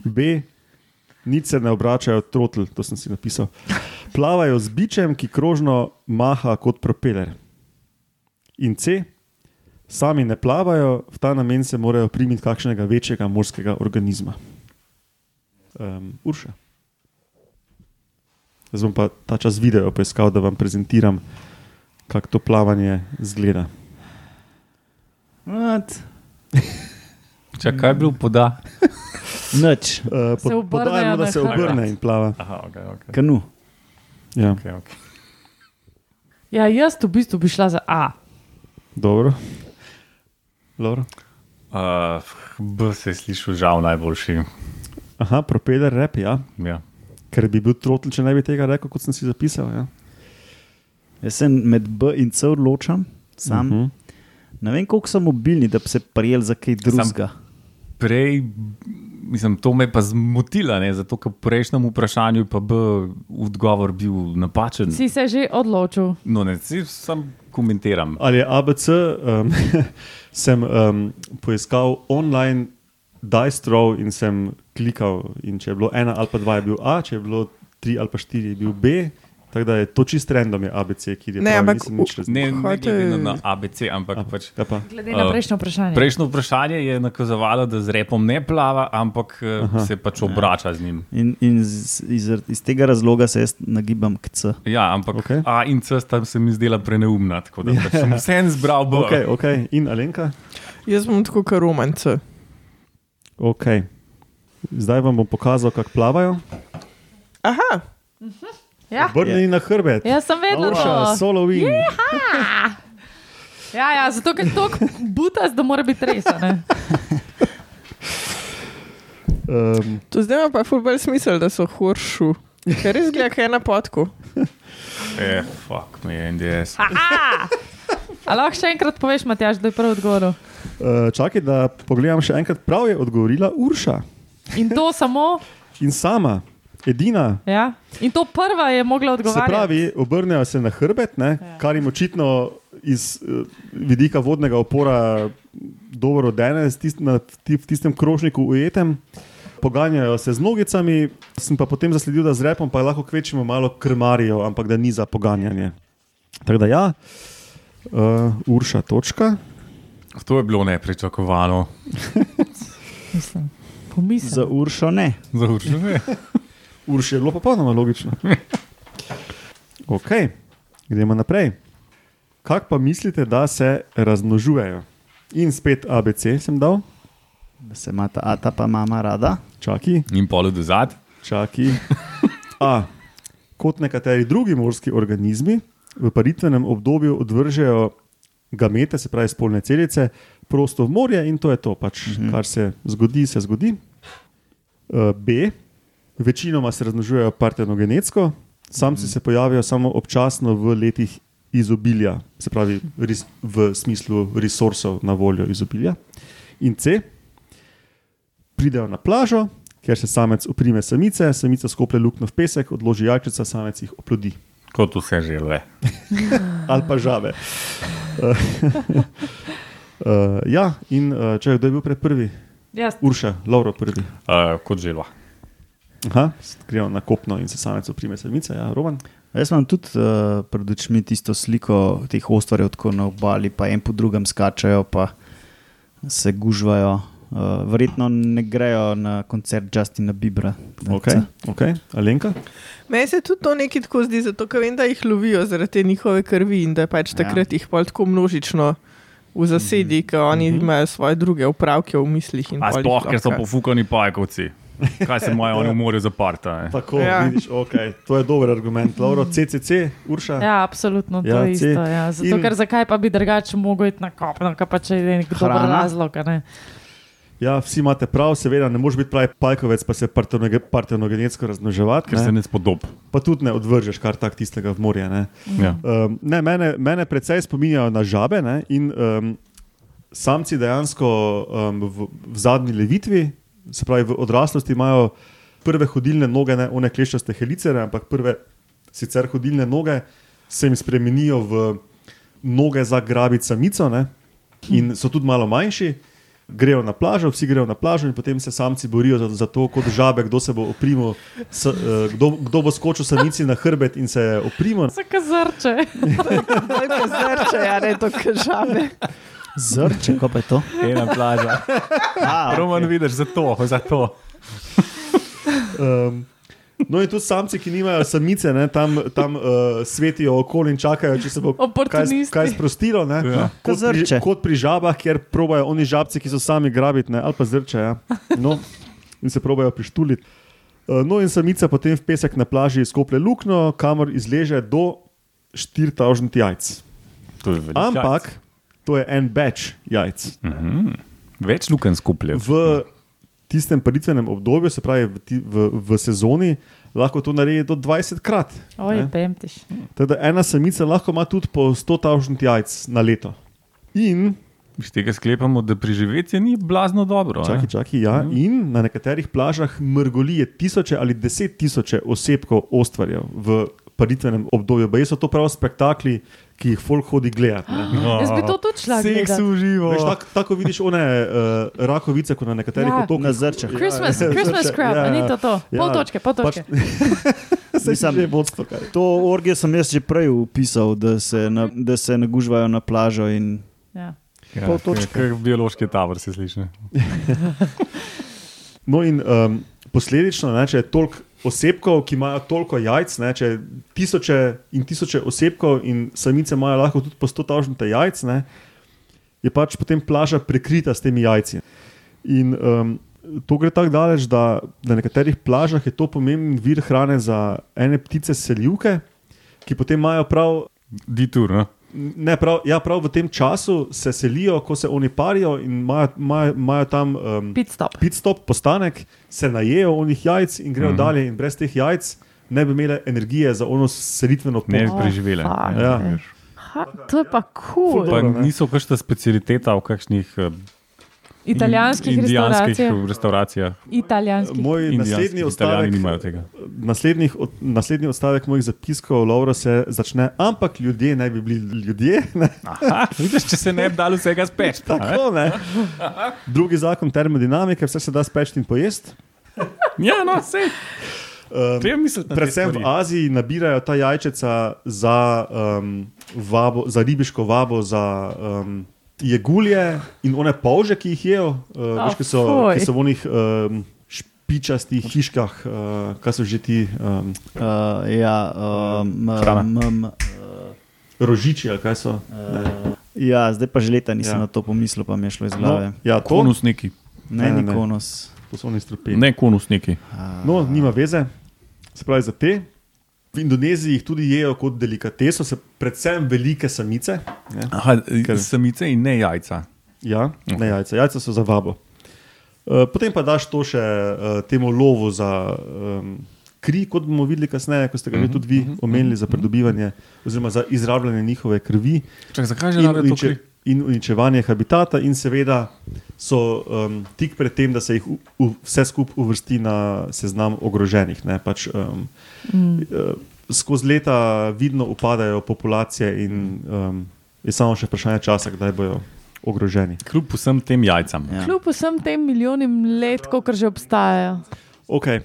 B. Nič se ne obračajo, trotl, to sem si napisal. Plavajo z bičem, ki krožno maha kot propeler. In C. Sami ne plavajo, v ta namen se morajo primiti kakšnega večjega morskega organizma. Um, Urša. Zdaj bom pa ta čas video poiskal, da vam prezentiram, kako to plavanje zgleda. Če kaj je bil poda? Nič, Uh, Se obrnejo podajamo, da se obrne in plava. Aha, ok, ok. kanu. Ja, okay, okay. Ja, jaz v bistvu bi šla za A. dobro. Dobro. Uh, B se je slišal žal najboljši. Aha, propeler rep, ja. Ja. Ker bi bil trotl, če ne bi tega rekel, kot sem si zapisal. Ja. Jaz se med B in C odločam, sam. Uh Mhm. -huh. Ne vem, koliko so mobilni, da bi se prijel za kaj drugega. Prej, mislim, to me je pa zmotilo, ne? zato ker v prejšnjem vprašanju pa B odgovor bil napačen. Si se že odločil. No, ne, si sam komentiram. Ali je ABC, um, sem um, poiskal online dice throw in sem klikal. In če je bilo ena ali pa dva, je bil A, če je bilo tri ali pa štiri, je bil B. Tako da je to čist random, je ABC, ki je Ne, ampak nisem nič razumel. Ne, ne Hotel- glede na ABC, ampak A, pač. ja pa. Glede na Uh, prejšnjo vprašanje. Prejšnjo vprašanje je nakazovalo, da z repom ne plava, ampak Aha. Aha. se pač obrača z njim. In, in z, iz, iz tega razloga se jaz nagibam k C. Ja, ampak okay. A in C sta se mi zdela preneumna, tako da pač sem vsem zbral B. Okay, okay. In Alenka? Jaz bom tako kot romance. Okay. Zdaj vam bom pokazal, kako plavajo. Aha, Ja, Obrnjeni na hrbet. jaz sem vedela Urša, to. solo win. Ja, ja, zato ker je to butas, da mora biti res. a ne? Um, to zdaj ima pa fulbel smisel, da so horšu. Ker res gleda, kaj je na potku. E, fuck me, NDS. A lahko še enkrat poveš, Matjaž, da je prvi odgovor. Uh, čakaj, da pogledam še enkrat. Prav je odgovorila Urša. In to samo, In sama, edina. ja. In to prva je mogla Se odgovarjati. pravi, obrnejo se na hrbet, ne, Ja. kar jim očitno iz uh, vidika vodnega opora dobro odene, tist, na, tistem krožniku ujetem. Poganjajo se z nogicami, sem pa potem zasledil, da z repom pa lahko kvečimo malo krmarijo, ampak da ni za poganjanje. Tako da ja, uh, Urša točka. To je bilo nepričakovano. Mislim, pomislim. Za Uršo ne. Za uršene. Urš je bilo popolnoma logično. Ok, gremo naprej. Kako pa mislite, da se razmnožujejo? In spet ABC sem dal, Da se ima ta ata pa mama rada. čaki, In polo do zad. čaki. A. Kot nekateri drugi morski organizmi v paritvenem obdobju odvržejo gamete, se pravi spolne celice, prosto v morje in to je to, pač, Mhm. kar se zgodi, se zgodi. Uh, B. Večinoma se razmnožujejo partenogenetsko, samci se pojavijo samo občasno v letih izobilja, se pravi res, v smislu resursov na voljo izobilja. In C. Pridejo na plažo, kjer se samec oprime samice, samica skople luknjo v pesek, odloži jajčica, samec jih oplodi. Kot vse želve. Ali pa žabe. uh, ja, in uh, če kdo je bil pred prvi, Jaz, Urša, Lauro prvi. Uh, kot želva. Aha, grejo na kopno in se samec oprime samice, ja, Roman. Jaz imam tudi uh, pred očmi tisto sliko teh ostvarjev, tako na obali, pa en po drugem skačajo, pa se gužvajo. Uh, verjetno ne grejo na koncert Justina Biebra. Okay, okay. Alenka. Meni se tudi to nekaj tako zdi, zato ker vem, da jih lovijo zaradi te njihove krvi in da pač Ja. takrat jih pol tako množično v zasedi, ker oni imajo svoje druge upravke v mislih. sploh, ker so pofukani pajkovci. Kaj se imajo oni v morju zaparta? Tako, Ja. vidiš, okay. to je dober argument. Lauro, CCC, Urša. ja, absolutno to Ja, je isto. Ja. Zato, In- ker zakaj pa bi drugače mogel iti na kopno, kaj pa če je nek dober razlog. Ne? Ja, vsi imate prav, seveda ne moreš biti pravi pajkovec, pa se partenoge- partenogenetsko razmnoževati, Ker se ne? ne spodob. pa tudi ne odvržeš kar tak tistega v morje. Ne? Ja. Um, ne, mene, mene predvsej spominjajo na žabe ne? in um, samci dejansko um, v, v zadnji levitvi, se pravi v odraslosti, imajo prve hodilne noge, ne one kleščaste helicere, ampak prve sicer hodilne noge se jim spremenijo v noge za grabiti samico ne? in so tudi malo manjši. Grejo na plažo, vsi grejo na plažo, in potem se samci borijo za, za to, kot žabe, kdo se bo oprimil, s, uh, kdo, kdo bo skočil samici na hrbet in se oprimil. So kazrče. Bolj kot zrče, ja, ne to kažave. Zrče, ko pa je to? Ena plaža. A, Roman, vidiš, zato, zato. Um, no, in tudi samci, ki nimajo samice, ne, tam, tam uh, svetijo okoli in čakajo, če se bo kaj, kaj sprostilo. Ne, Ja. kot, pri, kot pri žabah, kjer probajo oni žabci, ki so sami grabiti, ne, ali pa zrče. Ja. No, in se probajo prištuliti. Uh, no, in samica potem v pesek na plaži skople luknjo, kamor izleže do 4000 jajc. To Ampak to je en več jajc. jajc. Mhm. Več luken skupljev. v tistem paritvenem obdobju, se pravi v, ti, v, v sezoni, lahko to naredi do 20 krat. Oj, ne. pemtiš. Tako da ena samica lahko ima tudi po 100 tisoč jajc na leto. In, Iz tega sklepamo, da preživetje ni blazno dobro. čaki, čaki, ja, in na nekaterih plažah mrgolije tisoče ali deset tisoče osebkov ostvarjev v paritvenem obdobju. Baje so to prav spektakli, ki jih folk hodi gledati. ne. Jaz bi to tudi šla gledat. uživo. Veš, tak, tako vidiš one uh, rakovice, kot na nekaterih Ja. otokih. Na zrčah. Christmas, Ja, Christmas zrče, crab, ja, ja, ni ja. to to. Pol Ja. točke, pol točke. Saj Mislim- vodstvo. kaj. To orgijo sem jaz že prej upisal, da se, na, da se nagužvajo na plažo. In... Ja. Ja, pol točke. Kot biološki tabor se sliši. No, in um, posledično, ne, če je toliko osebkov, ki imajo toliko jajc, ne, če tisoče in tisoče osebkov in samice imajo lahko tudi po 100 tisoč jajc, ne, je pač potem plaža prekrita s temi jajci. In um, to gre tako daleč, da na nekaterih plažah je to pomemben vir hrane za ene ptice selivke, ki potem imajo prav Ditur, ne? Ne, prav, ja, prav v tem času se selijo, ko se oni parijo in imajo, imajo, imajo tam um, Pit stop. pit stop, postanek, se najejo onih jajc in grejo mm. -hmm. dalje. In brez teh jajc ne bi imele energije za ono selitveno pot. Ne bi Oh, preživele. fuck, Ja. Ha, to je pa kul. Ful Pa niso kakšna specialiteta v kakšnih eh, Italijanskih restauracijah. restauracijah. Italijanskih. Moj naslednji Italijani odstavek, naslednjih, od, naslednji odstavek mojih zapiskov, Laura, se začne, ampak ljudje naj bi bili ljudje. Ne? Aha, vidiš, če se ne bi dalo vsega speč. Tako, ne? Drugi zakon termodinamike, vse se da speč in pojesti. Ja, no, vse. Um, na te Predvsem v. Aziji nabirajo ta jajčeca za, um, vabo, za ribiško vabo, za um, jegulje in one polže, ki jih jejo, uh, Oh, veš, ki, so, fuj. ki so v onih um, špičastih hiškah, uh, kaj so že ti um, Uh, ja, um, Hrana. m, m, rožiči ali kaj so. uh, ja, zdaj pa že leta nisem Ja. na to pomislil, pa mi je šlo iz glave. No, ja, to, Konusniki. Ne, Ne, ne, ne. ni konus. to so oni strupeni. Ne konusniki. No, nima veze. Se pravi, za te. V Indoneziji jih tudi jejo kot delikateso, se predvsem velike samice. Ne? Aha, Ker- samice in ne jajca. Ja, ne jajca, jajca so za vabo. Uh, potem pa daš to še uh, temu lovu za um, kri, kot bomo videli kasneje, ko ste ga uh -huh, tudi vi omenili za pridobivanje oziroma za izrabljanje njihove krvi Čak, zakaj že rabijo to kri? In uničevanje habitata, in seveda so um, tik pred tem, da se jih u, u, vse skupaj uvrsti na seznam ogroženih. Ne, pač, um, mm. uh, skozi leta vidno upadajo populacije, in um, je samo še vprašanje časa, kdaj bodo ogroženi. Kljub vsem tem jajcam. Ja. Kljub vsem tem milijonim let, kot že obstajajo. Okay.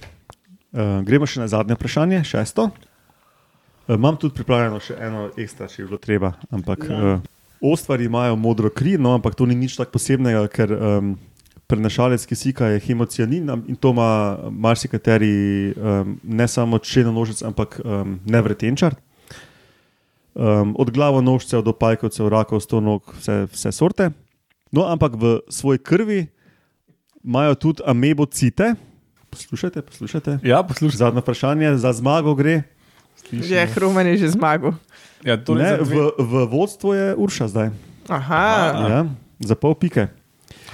Uh, gremo še na zadnje vprašanje, šesto. Uh, imam tudi pripravljeno še eno ekstra, če bi bilo treba. Ampak uh, ostvari imajo modro kri, no, ampak to ni nič tako posebnega, ker um, prenašalec kisika je hemocianin am- in to ima marsikateri um, ne samo črnonožec, ampak um, nevretenčar. Um, od glavonožcev do pajkovcev, rakov, stonog, vse, vse sorte. No, ampak v svoji krvi imajo tudi amebocite. Poslušajte, poslušajte. Ja, poslušaj. Zadnje vprašanje, za zmago gre. Je Hrumen je že zmagal. Ja, torej Ne, dve- v, v vodstvu je Urša zdaj. Aha, Ja, za pol pike.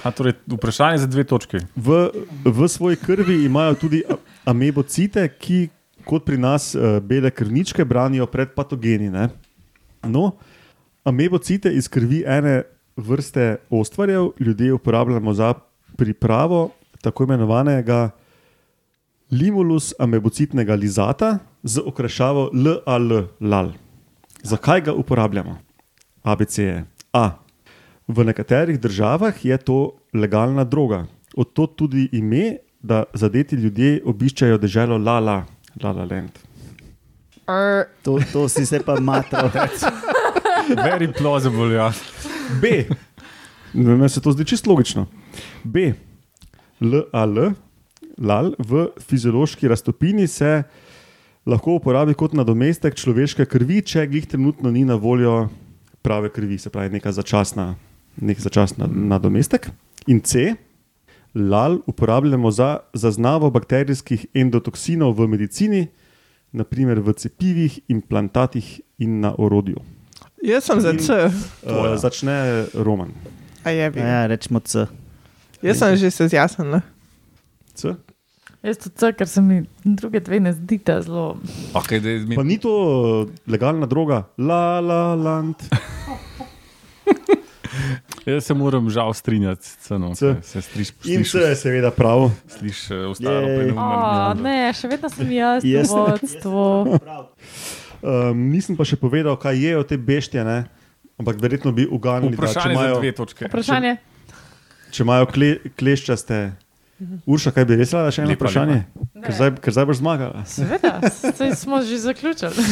A, torej, vprašanje za dve točke. V, v svoji krvi imajo tudi amebocite, ki kot pri nas uh, bele krvničke branijo pred patogeni. Ne? No, amebocite iz krvi ene vrste ostvarjev ljudje uporabljamo za pripravo tako imenovanega limulus amebocitnega lizata z okrašavo LAL. LAL. Zakaj ga uporabljamo? ABC je A. V nekaterih državah je to legalna droga. Od to tudi ime, da zadeti ljudje obiščajo deželo Lala, Lala Land. Er, To, to si se pa matral. Very plausible, ja. B. Meni se to zdi čisto logično. B. LAL, lal v fiziološki raztopini se lahko uporabi kot nadomestek človeške krvi, če glih trenutno ni na voljo prave krvi, se pravi neka začasna, nek začasna nadomestek. In C. Lal uporabljamo za zaznavo bakterijskih endotoksinov v medicini, naprimer v cepivih, implantatih in na orodju. jaz sem za C, Uh, začne Roman. a je bi. Ja, rečemo C. Jaz sem že se zjasnil. C. Jaz tudi, C, ker se mi druge dve ne zdita zelo. Okay, da, Pa ni to uh, legalna droga, la la land. jaz se moram žal strinjati ceno. C. Se striš, In sliš, C je seveda prav. sliš uh, ostalo Jej. preneumno. O, ne, še vedno sem jaz Jaz- v vodstvu. Um, nisem pa še povedal, kaj jejo te beštije, ne? ampak verjetno bi uganili, da če Vprašanje za imajo, dve točke. Vprašanje. če imajo kle, kleščaste. Urša, kaj bi res rada še eno Lepa, vprašanje? Ker zdaj, ker zdaj boš zmagala. Seveda, saj smo že zaključili.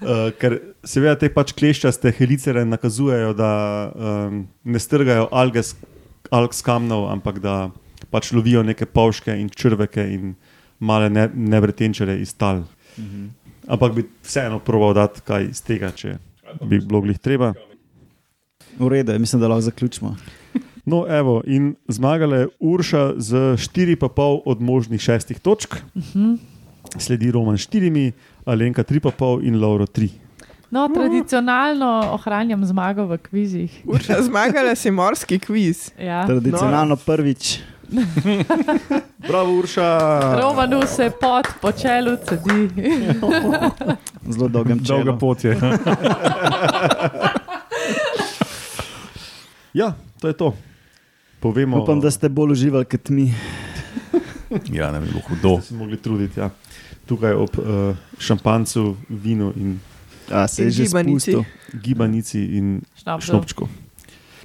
Uh, ker seveda te pač kleščaste helicere nakazujejo, da um, ne strgajo alge s, alg s kamnov, ampak da pač lovijo neke pavške in črveke in male ne, nevretenčere iz tal. Mhm. Ampak bi vseeno proval dati kaj iz tega, če bi bilo glih treba. V redu, mislim, da lahko zaključimo. No, evo, in zmagala je Urša z 4,5 od možnih šestih točk, sledi Roman s 4, Alenka 3,5 in Lauro 3. No, tradicionalno ohranjam zmago v kvizih. Urša, zmagala si morski kviz. Ja. Tradicionalno prvič. Bravo, Urša. Romanu se pot po čelu cedi. Zelo dolgem času. Dolga pot je. Ja, to je to. Povemo, Upam, da ste bolj uživali kot mi. ja, ne bi bilo hudo. se mogli truditi. Ja. Tukaj ob uh, šampancu, vinu in A, se je In že gibanici. spustil. gibanici in Šnapsu. šnopčku.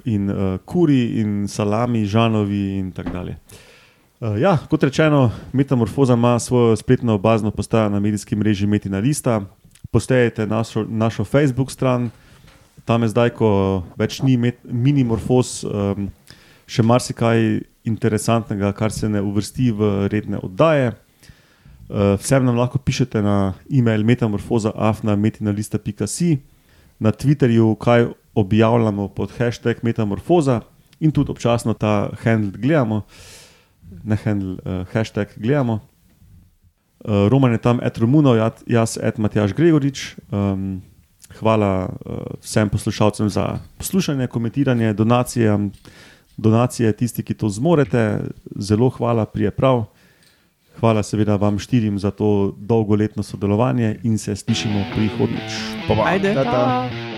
In uh, kuri, in salami, žanovi, in tako dalje. Uh, ja, kot rečeno, Metamorfoza ima svojo spletno bazno postajo na medijski mreži Metina Lista. Postajate našo, našo Facebook stran, tam je zdaj, ko več ni met, minimorfoz, um, še marsikaj interesantnega, kar se ne uvrsti v redne oddaje. Uh, vsem nam lahko pišete na e-mail metamorfoza.afna.metina.si, na Twitterju, kaj objavljamo pod hashtag Metamorfoza in tudi občasno ta handle gledamo, ne handle, uh, hashtag gledamo. Uh, Roman je tam, et Romunov, jaz- et Matjaš Gregorič. Um, hvala uh, vsem poslušalcem za poslušanje, komentiranje, donacije, donacije, tisti, ki to zmorete. Zelo hvala, prije prav. Hvala seveda vam štirim za to dolgoletno sodelovanje in se slišimo prihodnjič. Ajde. Ta-ta. Ta.